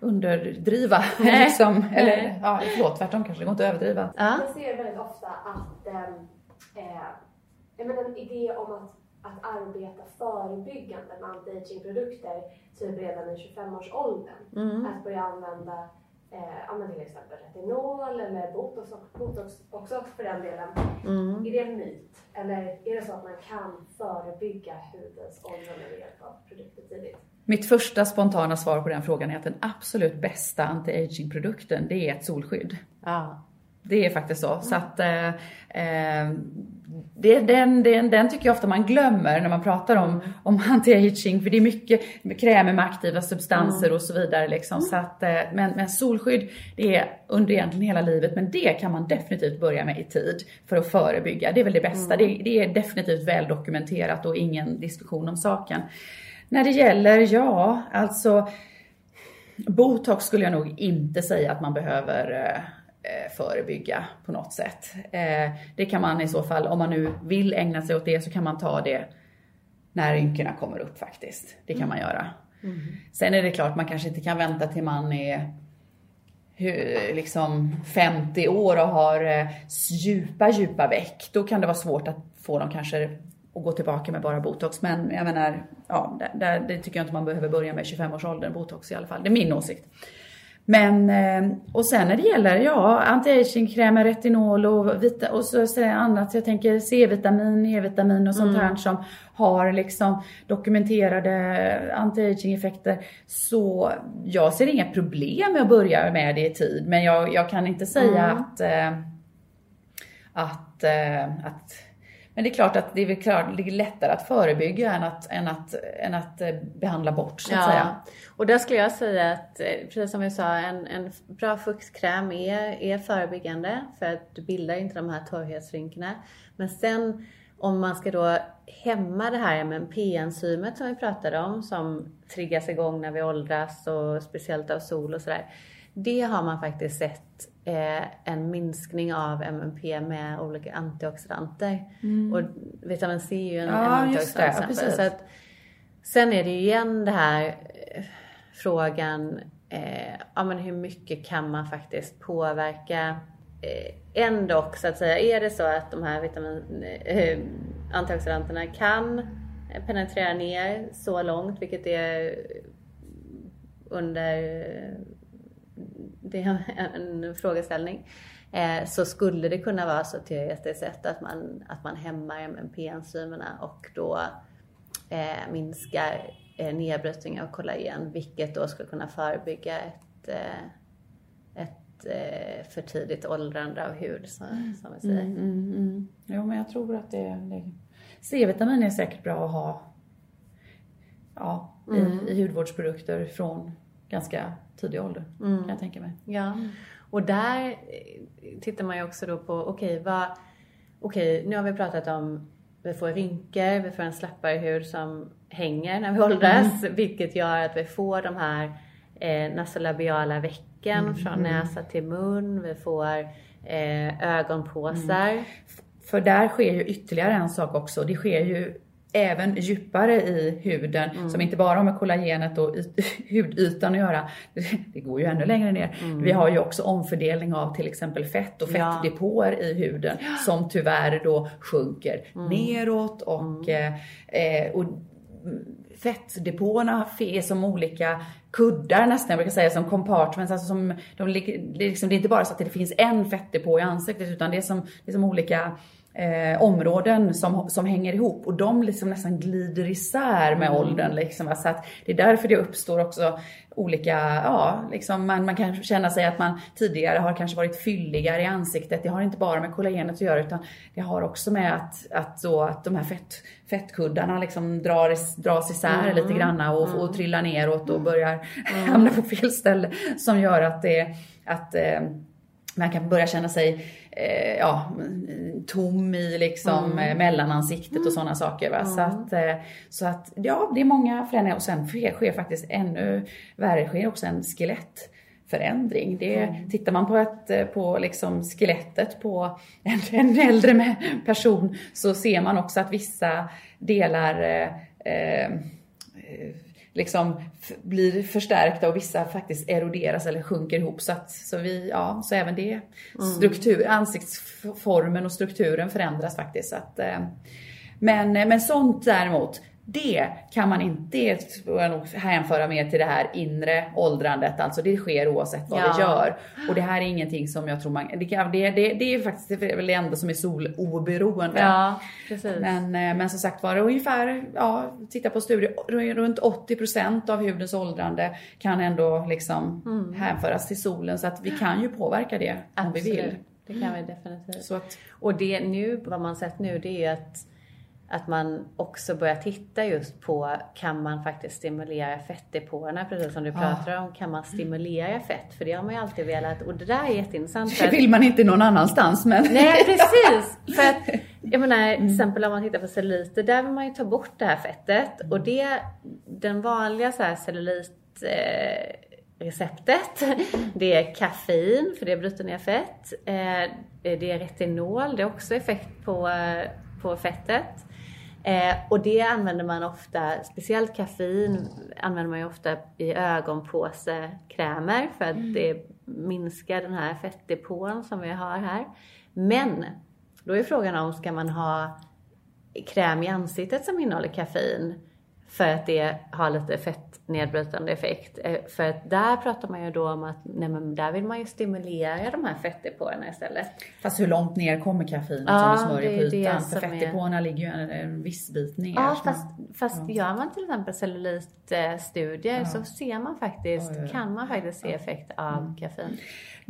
underdriva. liksom. Eller, ja, förlåt, tvärtom kanske, det går inte att överdriva. Ja. Jag ser väldigt ofta att ehm, eh, menar, en idé om att, att arbeta förebyggande med anti-aging-produkter typ redan i 25-årsåldern. Mm. Att börja använda eh, till exempel retinol eller botox, botox också för den delen. Mm. Är det en myt? Eller är det så att man kan förebygga hudens åldrande med hjälp av produkter tidigt? Mitt första spontana svar på den frågan är att den absolut bästa anti-aging-produkten, det är ett solskydd. Ja. Det är faktiskt så. Så att, eh, eh, det, den, den, den tycker jag ofta man glömmer när man pratar om, om anti-aging. För det är mycket krämer med aktiva substanser mm. och så vidare. Liksom. Mm. Så att, eh, men, men solskydd, det är under egentligen hela livet. Men det kan man definitivt börja med i tid för att förebygga. Det är väl det bästa. Mm. Det, det är definitivt väl dokumenterat och ingen diskussion om saken. När det gäller, ja, alltså Botox skulle jag nog inte säga att man behöver eh, Eh, förebygga på något sätt. Eh, det kan man i så fall, om man nu vill ägna sig åt det, så kan man ta det när rynkorna kommer upp faktiskt. Det kan man göra. Mm. Sen är det klart, man kanske inte kan vänta till man är liksom 50 år och har djupa, djupa väck. Då kan det vara svårt att få dem kanske att gå tillbaka med bara botox. Men jag menar, ja, det, det tycker jag inte man behöver börja med 25-årsåldern, botox i alla fall. Det är min åsikt. Men, eh, och sen när det gäller, ja, anti-aging-krämer, retinol och, vita, och så, så annat, jag tänker C-vitamin, E-vitamin och sånt mm. här som har liksom dokumenterade anti-aging-effekter. Så jag ser inga problem med att börja med det i tid, men jag, jag kan inte säga mm. att, äh, att, äh, att men det är klart att det är, klart, det är lättare att förebygga än att, än att, än att eh, behandla bort så att ja. säga. Och där skulle jag säga att, eh, precis som vi sa, en, en bra fuktkräm är, är förebyggande för att du bildar inte de här torrhetsrynkorna. Men sen om man ska då hämma det här med MMP-enzymet som vi pratade om som triggas igång när vi åldras och speciellt av sol och sådär. Det har man faktiskt sett eh, en minskning av MMP med olika antioxidanter. Mm. Och vitamin C är ju en, ja, en antioxidant det, så att, Sen är det ju igen det här eh, frågan, eh, ja men hur mycket kan man faktiskt påverka eh, ändå så att säga. Är det så att de här vitamin, eh, antioxidanterna kan penetrera ner så långt, vilket är under det är en frågeställning. Eh, så skulle det kunna vara så teoretiskt sett att man, att man hämmar MMP-enzymerna och då eh, minskar eh, nedbrytning av kollagen, vilket då skulle kunna förebygga ett, eh, ett eh, för tidigt åldrande av hud, så, som vi säger. Mm, mm, mm. Jo, men jag tror att det, det... C-vitamin är säkert bra att ha ja, i, mm. i hudvårdsprodukter från ganska tidig ålder, mm. kan jag tänka mig. Ja, och där eh, tittar man ju också då på, okej, okay, okay, nu har vi pratat om vi får rynkor, vi får en slappare hud som hänger när vi åldras, mm. vilket gör att vi får de här eh, nasolabiala vecken mm. från näsa till mun, vi får eh, ögonpåsar. Mm. För där sker ju ytterligare en sak också. Det sker ju även djupare i huden mm. som inte bara har med kollagenet och hudytan att göra. Det går ju ännu längre ner. Mm. Vi har ju också omfördelning av till exempel fett och fettdepåer ja. i huden som tyvärr då sjunker mm. neråt och, mm. eh, och fettdepåerna är som olika kuddar nästan, jag brukar säga som compartments. Alltså som, de, det, är liksom, det är inte bara så att det finns en fettdepå i ansiktet utan det är som, det är som olika eh, områden som, som hänger ihop och de liksom nästan glider isär med mm. åldern. Liksom. Så att det är därför det uppstår också olika, ja, liksom man, man kan känna sig att man tidigare har kanske varit fylligare i ansiktet. Det har inte bara med kollagenet att göra utan det har också med att, att, då, att de här fett, fettkuddarna liksom drar, dras isär mm. lite granna och, mm. och trillar neråt och börjar mm. hamna på fel ställe som gör att det, att eh, man kan börja känna sig eh, ja, tom i liksom mm. Eh, mellanansiktet och sådana saker. Va? Mm. Så, att, eh, så att ja, det är många förändringar och sen sker, sker faktiskt ännu värre, sker också en skelettförändring. Det, mm. Tittar man på, ett, eh, på liksom skelettet på en, en äldre person så ser man också att vissa delar eh, liksom blir förstärkta och vissa faktiskt eroderas eller sjunker ihop. Så, att, så, vi, ja, så även det, mm. struktur, ansiktsformen och strukturen förändras faktiskt. Så att, eh, men, men sånt däremot, det kan man inte hänföra mer till det här inre åldrandet. Alltså det sker oavsett vad ja. vi gör. Och det här är ingenting som jag tror man... Det, det, det, det är faktiskt det enda som är soloberoende. Ja, precis. Men, eh, men som sagt var, ungefär, ja, titta på studier, runt 80% av hudens åldrande kan ändå liksom mm. hänföras till solen. Så att vi kan ju påverka det Absolut. om vi vill. Det kan vi definitivt. Så att, och det nu, vad man sett nu, det är att att man också börjar titta just på, kan man faktiskt stimulera fettdepåerna, precis som du pratar om. Kan man stimulera fett? För det har man ju alltid velat och det där är jätteintressant. Det vill man inte någon annanstans men... Nej precis! För att, jag menar, till exempel om man tittar på celluliter, där vill man ju ta bort det här fettet och det, den vanliga så här cellulit eh, receptet. Det är kaffein, för det bryter ner fett. Eh, det är retinol, det är också effekt på, på fettet. Eh, och det använder man ofta, speciellt kaffein använder man ju ofta i ögonpåsekrämer för att mm. det minskar den här fettdepån som vi har här. Men då är frågan om, ska man ha kräm i ansiktet som innehåller kaffein? För att det har lite fettnedbrytande effekt. Eh, för att där pratar man ju då om att nej men där vill man ju stimulera de här fettdepåerna istället. Fast hur långt ner kommer kaffeinet ja, som du smörjer på ytan? För fettdepåerna är... ligger ju en, en viss bit ner. Ja, fast, fast ja. gör man till exempel cellulitstudier ja. så ser man faktiskt, ja, kan man faktiskt se effekt av mm. kaffein.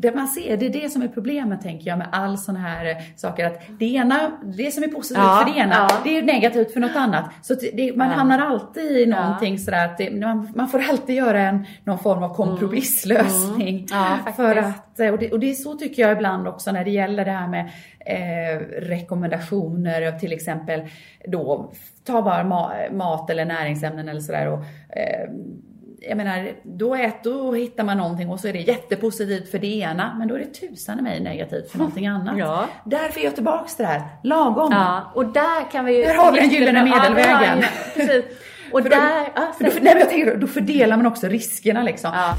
Det man ser, det är det som är problemet tänker jag med all sådana här saker. Att det ena, det som är positivt för det ena, det är negativt för något annat. Så det, man hamnar alltid i någonting sådär att det, man, man, får alltid göra en, någon form av kompromisslösning. Mm. Mm. för att, och det, och, det, är så tycker jag ibland också när det gäller det här med eh, rekommendationer till exempel då, ta bara ma mat eller näringsämnen eller sådär. Och, eh, jag menar, då, ät, då hittar man någonting och så är det jättepositivt för det ena, men då är det tusan i mig negativt för någonting annat. Ja. Därför är jag tillbaks till det här, lagom. Ja, och där kan vi ju... Där har vi den gyllene medelvägen. Ja, Och för där... Då, ja, för då, nej, jag tänker, då fördelar man också riskerna liksom. Ja.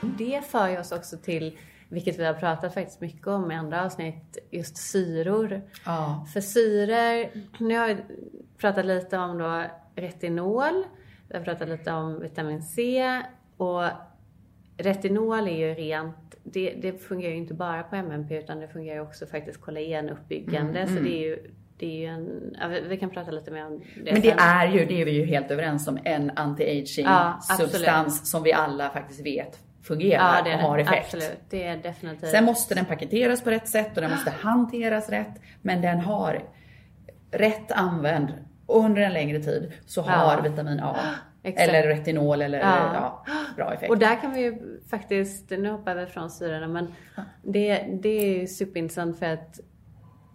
Det för oss också till vilket vi har pratat faktiskt mycket om i andra avsnitt, just syror. Ja. För syror, nu har vi pratat lite om då retinol, vi har pratat lite om vitamin C och retinol är ju rent, det, det fungerar ju inte bara på MMP utan det fungerar ju också faktiskt kollagenuppbyggande mm, så mm. det är ju det är ju en, ja, vi kan prata lite mer om det Men det sen. är ju, det är vi ju helt överens om, en anti-aging ja, substans som vi alla faktiskt vet fungerar ja, det och har effekt. Absolut, det är definitivt. Sen måste den paketeras på rätt sätt och den måste hanteras rätt. Men den har rätt använd under en längre tid så har vitamin A Exakt. eller retinol eller ja. ja. bra effekt. Och där kan vi ju faktiskt, nu hoppar vi från syrorna men det, det är ju superintressant för att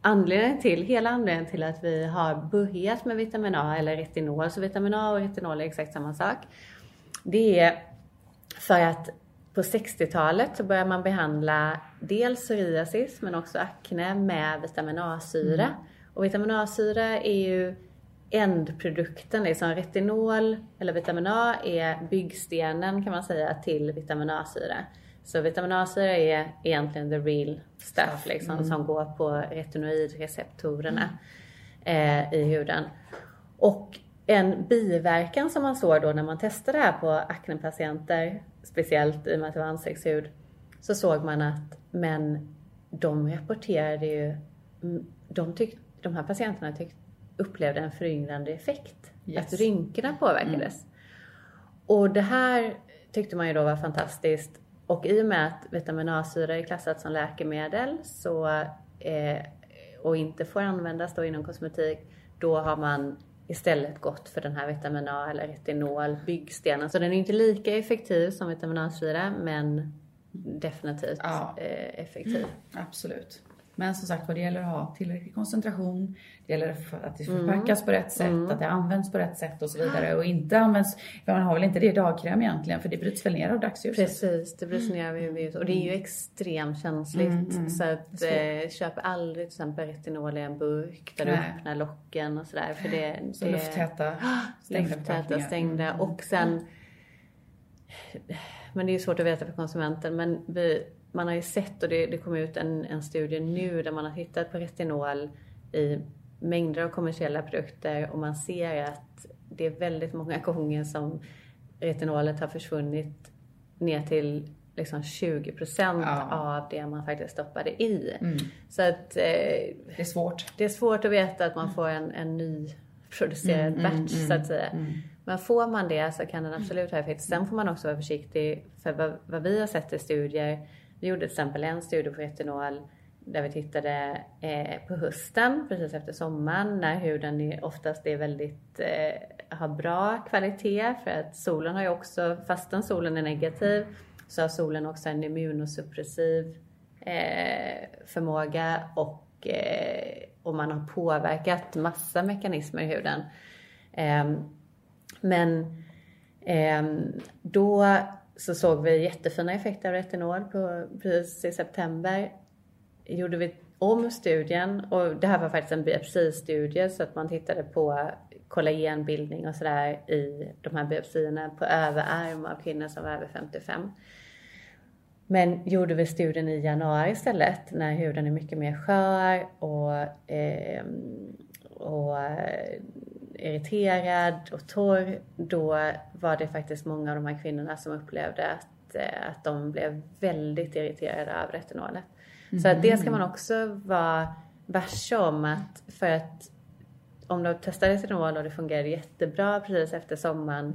anledningen till, hela anledningen till att vi har börjat med vitamin A eller retinol, så vitamin A och retinol är exakt samma sak. Det är för att på 60-talet så började man behandla dels psoriasis men också akne med vitamin A-syra. Mm. Och vitamin A-syra är ju ändprodukten, liksom retinol eller vitamin A är byggstenen kan man säga till vitamin A-syra. Så vitamin A-syra är egentligen the real stuff liksom, mm. som går på retinoidreceptorerna eh, i huden. Och en biverkan som man såg då när man testade det här på aknepatienter, speciellt i och med att det var ansiktshud, så såg man att men de rapporterade ju, mm, de, tyck, de här patienterna tyck, upplevde en föryngrande effekt. Yes. Att rynkorna påverkades. Och det här tyckte man ju då var fantastiskt. Och i och med att vitamin A-syra är klassat som läkemedel så, eh, och inte får användas då inom kosmetik, då har man istället gått för den här vitamin A eller retinol, byggstenen. Så den är inte lika effektiv som vitamin A-syra men definitivt Ja. eh, effektiv. Absolut. Men som sagt vad det gäller att ha tillräcklig koncentration, det gäller att det Mm. förpackas på rätt sätt, att det används på rätt sätt och så vidare. Och inte används, för man har väl inte det i dagkräm egentligen för det bryts väl ner av dagsljuset. Precis, det bryts ner av UV och det är ju extremt känsligt. Mm, Så att eh, köp aldrig till exempel retinol i en burk där du Nej. öppnar locken och sådär. För det, Så det lufttäta, stängda lufttäta, stängda. Mm. Och sen, men det är ju svårt att veta för konsumenten, men vi, man har ju sett och det, det kom ut en, en studie nu där man har hittat på retinol i mängder av kommersiella produkter och man ser att det är väldigt många gånger som retinolet har försvunnit ner till liksom 20 procent Ja. av det man faktiskt stoppade i. Mm. Så att eh, Det är svårt. det är svårt att veta att man får en, en ny producerad Mm, batch mm, så att säga. mm. Men får man det så kan den absolut ha effekt. Sen får man också vara försiktig för vad, vad vi har sett i studier. Vi gjorde till exempel en studie på retinol där vi tittade eh, på hösten precis efter sommaren när huden är, oftast är väldigt, eh, har bra kvalitet för att solen har ju också, fastän solen är negativ så har solen också en immunosuppressiv eh, förmåga och, eh, och man har påverkat massa mekanismer i huden. Ehm, men ehm, då så såg vi jättefina effekter av retinol på, precis i september. Gjorde vi om studien och det här var faktiskt en biopsistudie så att man tittade på kollagenbildning och sådär i de här biopsierna på överarm av kvinnor som var över 55. Men gjorde vi studien i januari istället när huden är mycket mer skör och, eh, och irriterad och torr. Då var det faktiskt många av de här kvinnorna som upplevde att, eh, att de blev väldigt irriterade av retinolet. Så att det ska man också vara varse om att för att om du testar retinol och det fungerade jättebra precis efter sommaren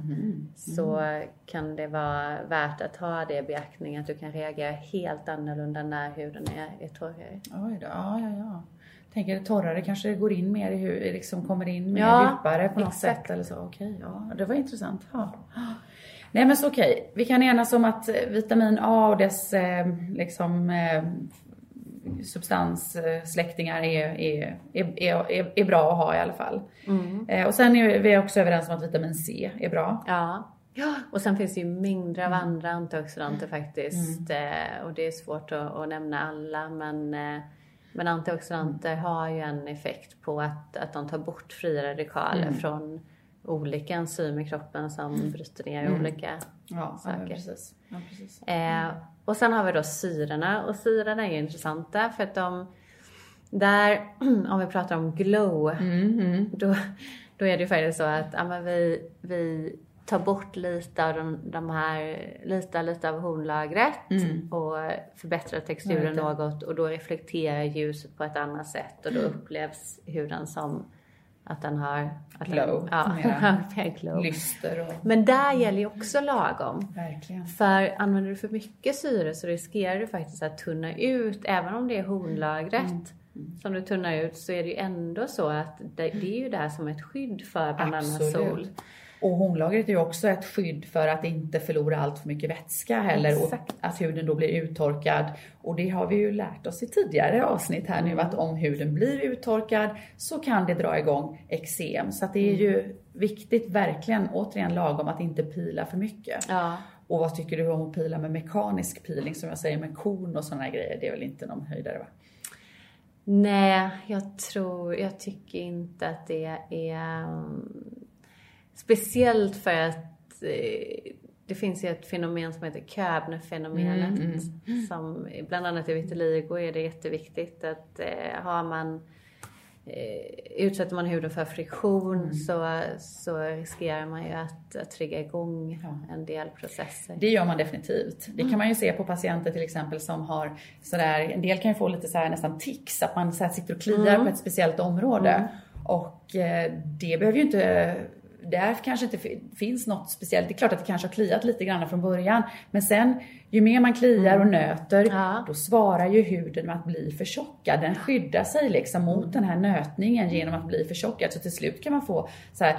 så kan det vara värt att ha det i beaktning att du kan reagera helt annorlunda när huden är, är torrare. Oj då, ja, ja, ja. Tänker torrare kanske går in mer i hur, liksom kommer in mer Ja, djupare på något exakt. sätt eller så. Okej, ja, det var intressant. Ja. Nej men så okej, vi kan enas om att eh, vitamin A och dess eh, liksom eh, substanssläktingar är, är, är, är, är bra att ha i alla fall. Eh, och sen är vi också överens om att vitamin C är bra. Ja. ja, och sen finns det ju mängder av andra antioxidanter faktiskt. Eh, och det är svårt att, att nämna alla men, eh, men antioxidanter har ju en effekt på att, att de tar bort fria radikaler från olika enzymer i kroppen som bryter ner olika Ja, ja saker. precis. Ja, precis. Eh, och sen har vi då syrorna och syrorna är ju intressanta för att de där, om vi pratar om glow, Mm, då, då är det ju faktiskt så att ja, vi, vi tar bort lite av de, de här, lite, lite av hornlagret och förbättrar texturen något. Och då reflekterar ljuset på ett annat sätt och då upplevs huden som att den har att Glow, Den, ja, glow. Lyster och... Men där gäller ju också lagom. Verkligen. För använder du för mycket syre så riskerar du faktiskt att tunna ut, även om det är hornlagret som du tunnar ut så är det ju ändå så att det, det är ju det här som ett skydd för bland annat sol. Och hornlagret är ju också ett skydd för att inte förlora allt för mycket vätska heller Exakt. och att huden då blir uttorkad. Och det har vi ju lärt oss i tidigare avsnitt här nu att om huden blir uttorkad så kan det dra igång eksem. Så att det är ju viktigt verkligen, återigen lagom, att inte pila för mycket. Ja. Och vad tycker du om att pila med mekanisk peeling som jag säger med korn och sådana grejer? Det är väl inte någon höjdare va? Nej, jag tror, jag tycker inte att det är speciellt för att eh, det finns ju ett fenomen som heter Köbner-fenomenet. Mm, Som bland annat i vitiligo är det jätteviktigt att eh, har man eh, Utsätter man huden för friktion Mm. så, så riskerar man ju att, att trigga igång Ja. en del processer. Det gör man definitivt. Det kan man ju se på patienter till exempel som har sådär, en del kan ju få lite så här nästan tics, att man sitter och kliar på ett speciellt område. Och eh, det behöver ju inte där kanske inte fi- finns något speciellt. Det är klart att det kanske har kliat lite grann från början. Men sen, ju mer man kliar och nöter, Ja. då svarar ju huden med att bli förtjockad. Den skyddar sig liksom mot den här nötningen genom att bli förtjockad. Så till slut kan man få så här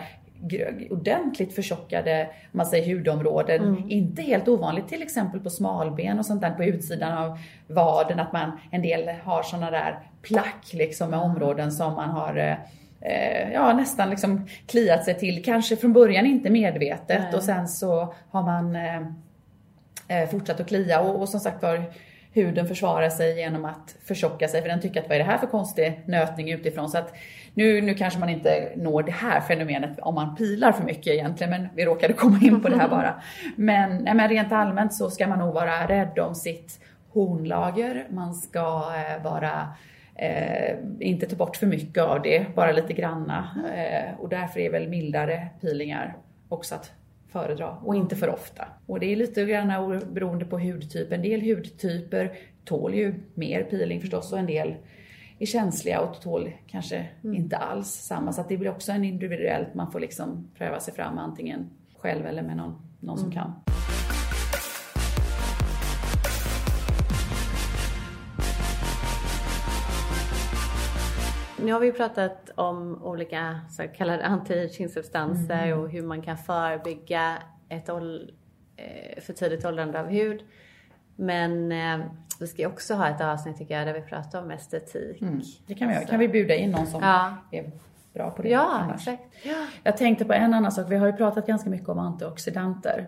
ordentligt förtjockade man säger, hudområden. Inte helt ovanligt till exempel på smalben och sånt där på utsidan av vaden att man en del har såna där plack liksom med områden som man har eh, ja, nästan liksom kliat sig till. Kanske från början inte medvetet Nej. och sen så har man eh, eh, fortsatt att klia och, och som sagt var huden försvarar sig genom att förtjocka sig för den tycker att vad är det här för konstig nötning utifrån så att nu, nu kanske man inte når det här fenomenet om man pilar för mycket egentligen men vi råkade komma in på det här bara. Men, nej, men rent allmänt så ska man nog vara rädd om sitt hornlager. Man ska eh, vara Eh, inte ta bort för mycket av det, bara lite granna. Eh, och därför är väl mildare peelingar också att föredra och inte för ofta. Och det är lite grann beroende på hudtyp. En del hudtyper tål ju mer peeling förstås och en del är känsliga och tål kanske inte alls samma. Så det blir också en individuellt, man får liksom pröva sig fram antingen själv eller med någon, någon som kan. Nu har vi pratat om olika så kallade anti-aging-substanser Mm. och hur man kan förebygga ett eh, för tidigt åldrande av hud. Men eh, vi ska också ha ett avsnitt tycker jag där vi pratar om estetik. Det kan vi göra. Kan vi bjuda in någon som Ja. är bra på det? Ja, annars? exakt. Ja. Jag tänkte på en annan sak. Vi har ju pratat ganska mycket om antioxidanter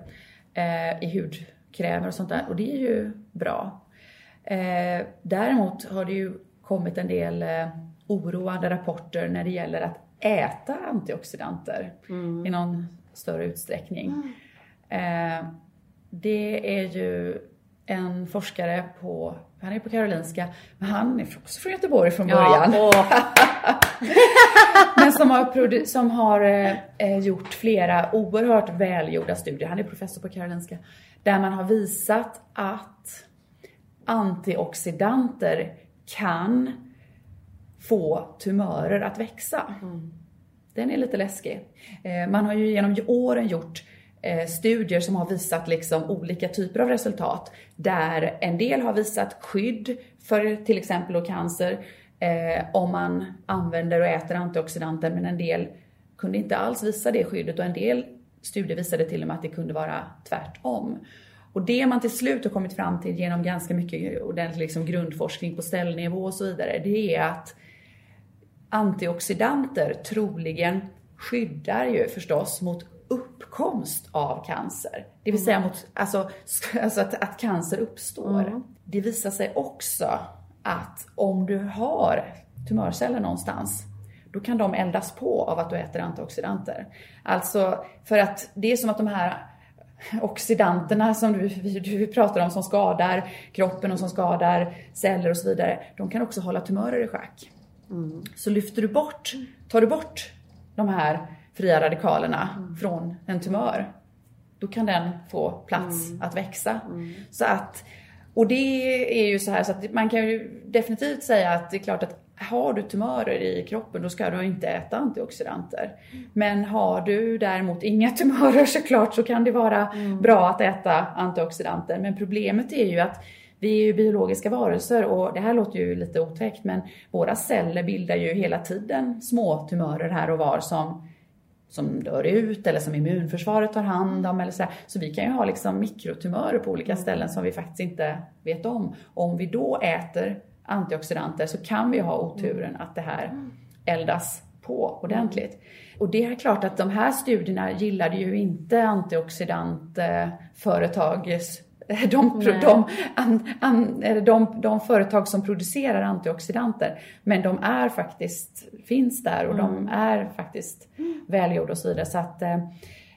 eh, i hudkrämer och sånt där och det är ju bra. Eh, däremot har det ju kommit en del eh, oroande rapporter när det gäller att äta antioxidanter i någon större utsträckning. Eh, det är ju en forskare på, han är på Karolinska, men han är också från Göteborg från början. åh. Men som har, som har eh, eh, gjort flera oerhört välgjorda studier, han är professor på Karolinska, där man har visat att antioxidanter kan få tumörer att växa. Den är lite läskig. Eh, man har ju genom åren gjort eh, studier som har visat liksom olika typer av resultat. Där en del har visat skydd för till exempel cancer eh, om man använder och äter antioxidanter men en del kunde inte alls visa det skyddet och en del studier visade till och med att det kunde vara tvärtom. Och det man till slut har kommit fram till genom ganska mycket ordentlig liksom grundforskning på cellnivå och så vidare, det är att antioxidanter troligen skyddar ju förstås mot uppkomst av cancer. Det vill säga mot, alltså, alltså att, att cancer uppstår. Det visar sig också att om du har tumörceller någonstans, då kan de eldas på av att du äter antioxidanter. Alltså, för att det är som att de här oxidanterna som du, du pratar om som skadar kroppen och som skadar celler och så vidare, de kan också hålla tumörer i schack. Så lyfter du bort, tar du bort de här fria radikalerna från en tumör, då kan den få plats att växa. Så att, och det är ju så här så att man kan ju definitivt säga att det är klart att har du tumörer i kroppen då ska du inte äta antioxidanter. Men har du däremot inga tumörer såklart så kan det vara bra att äta antioxidanter. Men problemet är ju att vi är ju biologiska varelser och det här låter ju lite otäckt men våra celler bildar ju hela tiden små tumörer här och var som som dör ut eller som immunförsvaret tar hand om eller så, här. så vi kan ju ha liksom mikrotumörer på olika ställen som vi faktiskt inte vet om. Och om vi då äter antioxidanter så kan vi ha oturen att det här eldas på ordentligt. Och det är klart att de här studierna gillade ju inte antioxidantföretags de, de, an, an, de, de företag som producerar antioxidanter. Men de är faktiskt, finns där och de är faktiskt välgjorda och så vidare. Så att, eh,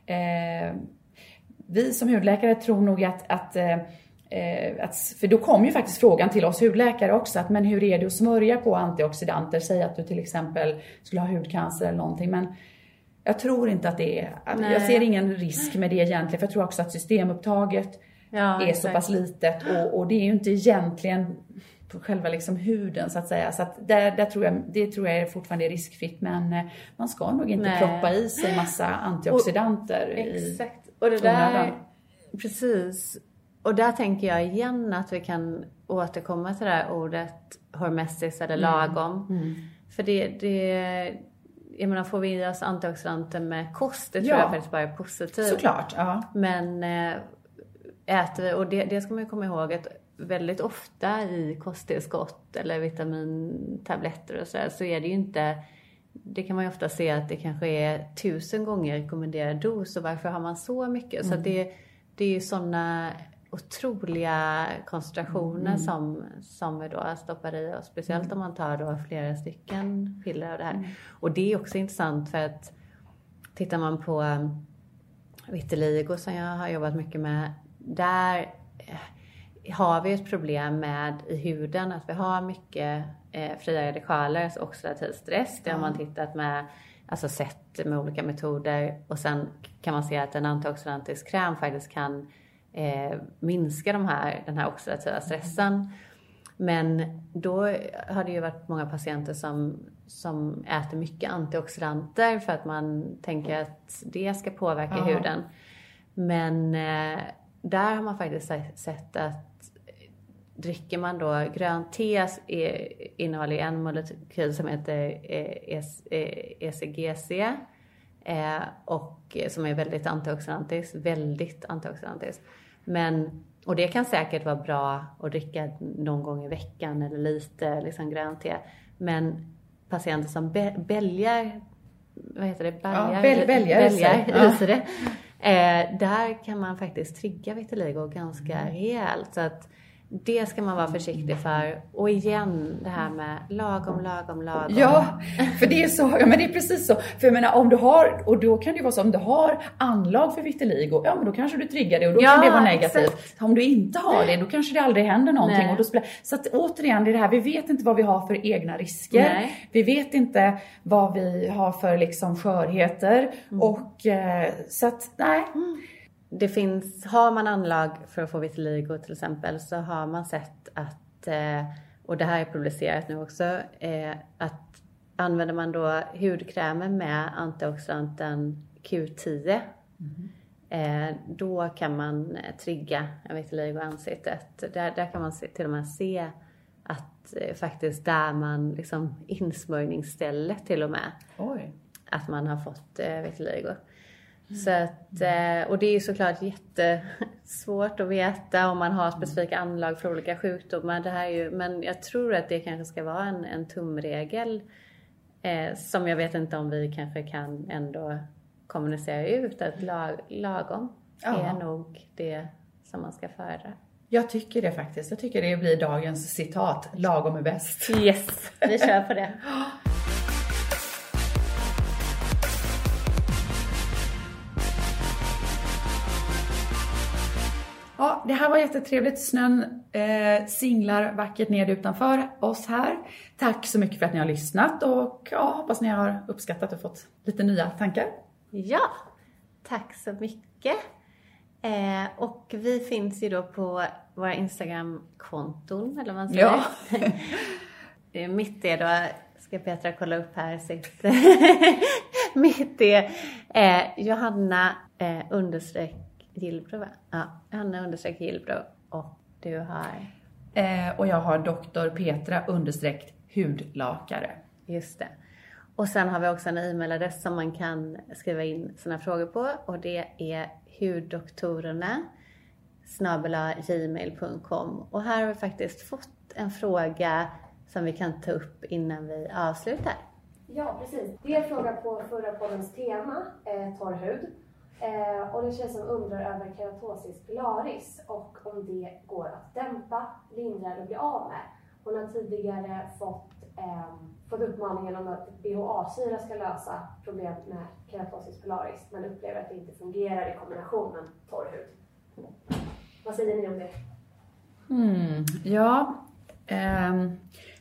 eh, vi som hudläkare tror nog att, att eh, att, för då kom ju faktiskt frågan till oss hudläkare också, att men hur är det att smörja på antioxidanter? Säg att du till exempel skulle ha hudcancer eller någonting. Men jag tror inte att det är, Nej. jag ser ingen risk med det egentligen, för jag tror också att systemupptaget ja, är så pass litet och, och, det är ju inte egentligen på själva liksom huden så att säga. Så att där, där tror jag, det tror jag är fortfarande är riskfritt men eh, man ska nog inte Nej. proppa i sig massa antioxidanter. Och, i exakt. Och det där, precis. Och där tänker jag igen att vi kan återkomma till det här ordet hormestis eller mm. lagom. Mm. Mm. För det, det jag menar, får vi i oss antioxidanter med kost, det tror ja. jag faktiskt bara är positivt. Såklart, ja. Men eh, äter vi, och det, det ska man ju komma ihåg att väldigt ofta i kosttillskott eller vitamintabletter och sådär så är det ju inte det kan man ju ofta se att det kanske är tusen gånger rekommenderad dos och varför har man så mycket? Mm. Så det, det är ju sådana otroliga koncentrationer mm. som, som vi då stoppar i oss. Speciellt mm. om man tar då flera stycken piller av det här. Mm. Och det är också intressant för att tittar man på vitiligo som jag har jobbat mycket med. Där eh, har vi ett problem med i huden att vi har mycket eh, fria radikaler, alltså oxidativ stress. Det har man tittat med, alltså sett med olika metoder och sen kan man se att en antioxidantisk kräm faktiskt kan eh, minska de här, den här oxidativa stressen. Men då har det ju varit många patienter som, som äter mycket antioxidanter för att man tänker att det ska påverka Aha. huden. Men eh, där har man faktiskt sett att dricker man då grönt te innehåller en molekyl som heter ECGC eh, eh, e och som är väldigt antioxidantisk, väldigt antioxidantisk. Men, och det kan säkert vara bra att dricka någon gång i veckan eller lite liksom grönt te. Men patienter som bälgar, vad heter det? Bälgar, ja, bälgar, bälgar i sig. Ja. Eh, där kan man faktiskt trigga vitiligo ganska mm. rejält. Så att det ska man vara försiktig för. Och igen det här med lagom, lagom, lagom. Ja, för det är så. Ja, men det är precis så. För jag menar om du har, och då kan det vara så om du har anlag för vitiligo, ja men då kanske du triggar det och då ja, kan det vara negativt. Exakt. Om du inte har det, då kanske det aldrig händer någonting. Och då spelar, så att återigen, det är det här, vi vet inte vad vi har för egna risker. Nej. Vi vet inte vad vi har för liksom skörheter. Mm. Och eh, så att, nej. Mm det finns, har man anlag för att få vitiligo till exempel så har man sett att, eh, och det här är publicerat nu också, eh, att använder man då hudkrämer med antioxidanten Q10 mm. då kan man trigga en vitiligo i ansiktet. Där, där kan man till och med se att faktiskt där man liksom insmörjningsstället till och med. Oj. Att man har fått vitiligo. Så att, eh, och det är ju såklart jättesvårt att veta om man har specifika anlag för olika sjukdomar. Det här är ju, men jag tror att det kanske ska vara en, en tumregel eh, som jag vet inte om vi kanske kan ändå kommunicera ut. Att lag, lagom ja. är nog det som man ska föra. Jag tycker det faktiskt. Jag tycker det blir dagens citat. Lagom är bäst. Yes, vi kör på det. det här var jättetrevligt. Snön eh, singlar vackert ned utanför oss här. Tack så mycket för att ni har lyssnat och ja, hoppas ni har uppskattat och fått lite nya tankar. Ja, tack så mycket. Eh, och vi finns ju då på våra Instagram-konton, eller vad man säger. Ja. Mitt är då, ska Petra kolla upp här sitt, mitt är eh, Johanna eh, understreck Gillbro va? Ja, Hanna understreck Gillbro och du har? Eh, och jag har doktor Petra understreck hudlakare. Just det. Och sen har vi också en e-mailadress som man kan skriva in sina frågor på och det är huddoktorerna gmail.com och här har vi faktiskt fått en fråga som vi kan ta upp innan vi avslutar. Ja, precis. Det är en fråga på förra poddens tema, eh, torr hud. Eh, och det är en tjej som undrar över keratosis pilaris och om det går att dämpa, lindra eller bli av med. Hon har tidigare fått eh, fått uppmaningen om att BHA-syra ska lösa problem med keratosis pilaris men upplever att det inte fungerar i kombination med torr hud. Vad säger ni om det? Mm, ja, eh,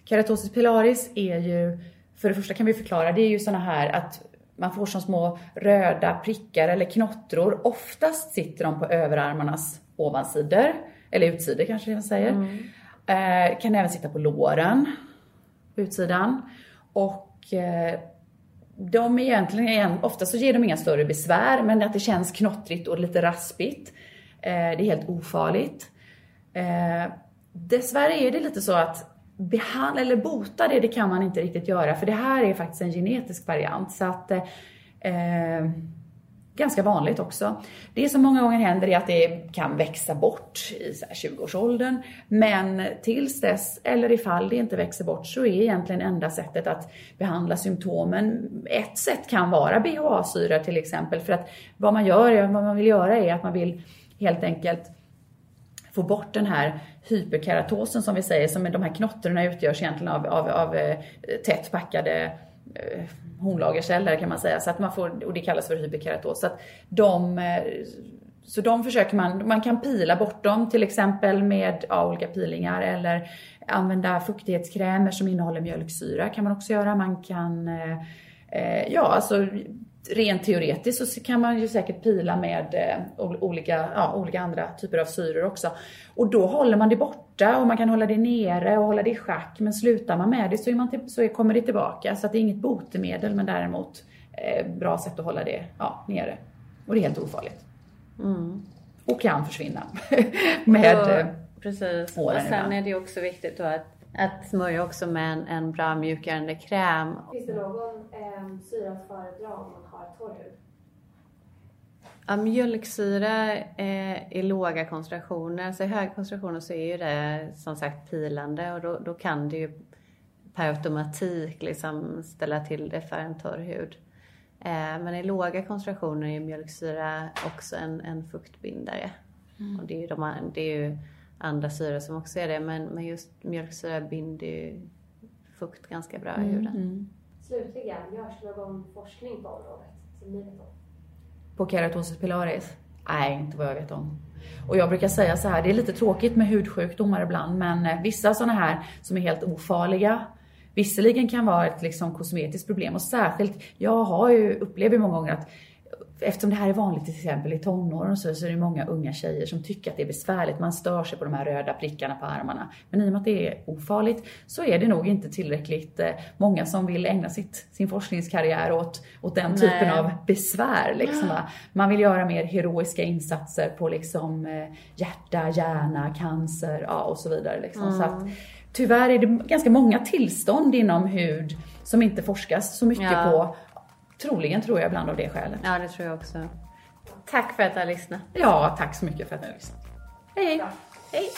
keratosis pilaris är ju, för det första kan vi förklara, det är ju sådana här att man får som små röda prickar eller knottror. Oftast sitter de på överarmarnas ovansidor, eller utsidor kanske man säger. Mm. Eh, kan även sitta på låren, utsidan. Och eh, de är egentligen, ofta så ger de inga större besvär, men att det känns knottrigt och lite raspigt. Eh, det är helt ofarligt. Eh, dessvärre är det lite så att behandla eller bota det, det kan man inte riktigt göra för det här är faktiskt en genetisk variant. Så att, eh, ganska vanligt också. Det som många gånger händer är att det kan växa bort i 20-årsåldern. Men tills dess, eller ifall det inte växer bort, så är egentligen enda sättet att behandla symptomen. Ett sätt kan vara BHA-syra till exempel. För att vad man gör, vad man vill göra är att man vill helt enkelt få bort den här hyperkeratosen som vi säger, som de här knottrorna utgörs egentligen av, av, av eh, tätt packade eh, hornlagerceller kan man säga. Så att man får, och det kallas för hyperkeratos. Så att de, eh, så de försöker man, man kan pila bort dem till exempel med ja, olika pilingar eller använda fuktighetskrämer som innehåller mjölksyra kan man också göra. Man kan, eh, eh ja alltså rent teoretiskt så kan man ju säkert pila med eh, olika, ja, olika andra typer av syror också. Och då håller man det borta och man kan hålla det nere och hålla det i schack. Men slutar man med det så, är man till, så kommer det tillbaka. Så att det är inget botemedel men däremot eh, bra sätt att hålla det ja, nere. Och det är helt ofarligt. Mm. Och kan försvinna med och, eh, Precis. Och sen är det också viktigt då att att smörja också med en, en bra mjukgörande kräm. Finns det någon eh, syra att föredra om man har torr hud? Ja, mjölksyra eh, i låga koncentrationer, så i höga koncentrationer så är ju det som sagt pilande och då, då kan det ju per automatik liksom ställa till det för en torr hud. Eh, men i låga koncentrationer är mjölksyra också en, en fuktbindare. Mm. Och det är ju, de, det är ju andra syror som också är det, men, men just mjölksyra binder ju fukt ganska bra i mm, huden. Mm. Slutligen, görs någon forskning på området som ni vet om? På keratosis pilaris? Nej, inte vad jag vet om. Och jag brukar säga så här, det är lite tråkigt med hudsjukdomar ibland, men eh, vissa sådana här som är helt ofarliga, visserligen kan vara ett liksom kosmetiskt problem och särskilt, jag har ju, upplever många gånger att eftersom det här är vanligt till exempel i tonåren så, så är det många unga tjejer som tycker att det är besvärligt. Man stör sig på de här röda prickarna på armarna. Men i och med att det är ofarligt så är det nog inte tillräckligt eh, många som vill ägna sitt, sin forskningskarriär åt, åt den Nej. typen av besvär. Liksom. Man vill göra mer heroiska insatser på liksom, eh, hjärta, hjärna, cancer ja, och så vidare. Liksom. Mm. Så att, tyvärr är det ganska många tillstånd inom hud som inte forskas så mycket ja. på Troligen tror jag ibland av det skälet. Ja, det tror jag också. Tack för att du har lyssnat. Ja, tack så mycket för att ni har lyssnat. Hej, hej. Hej.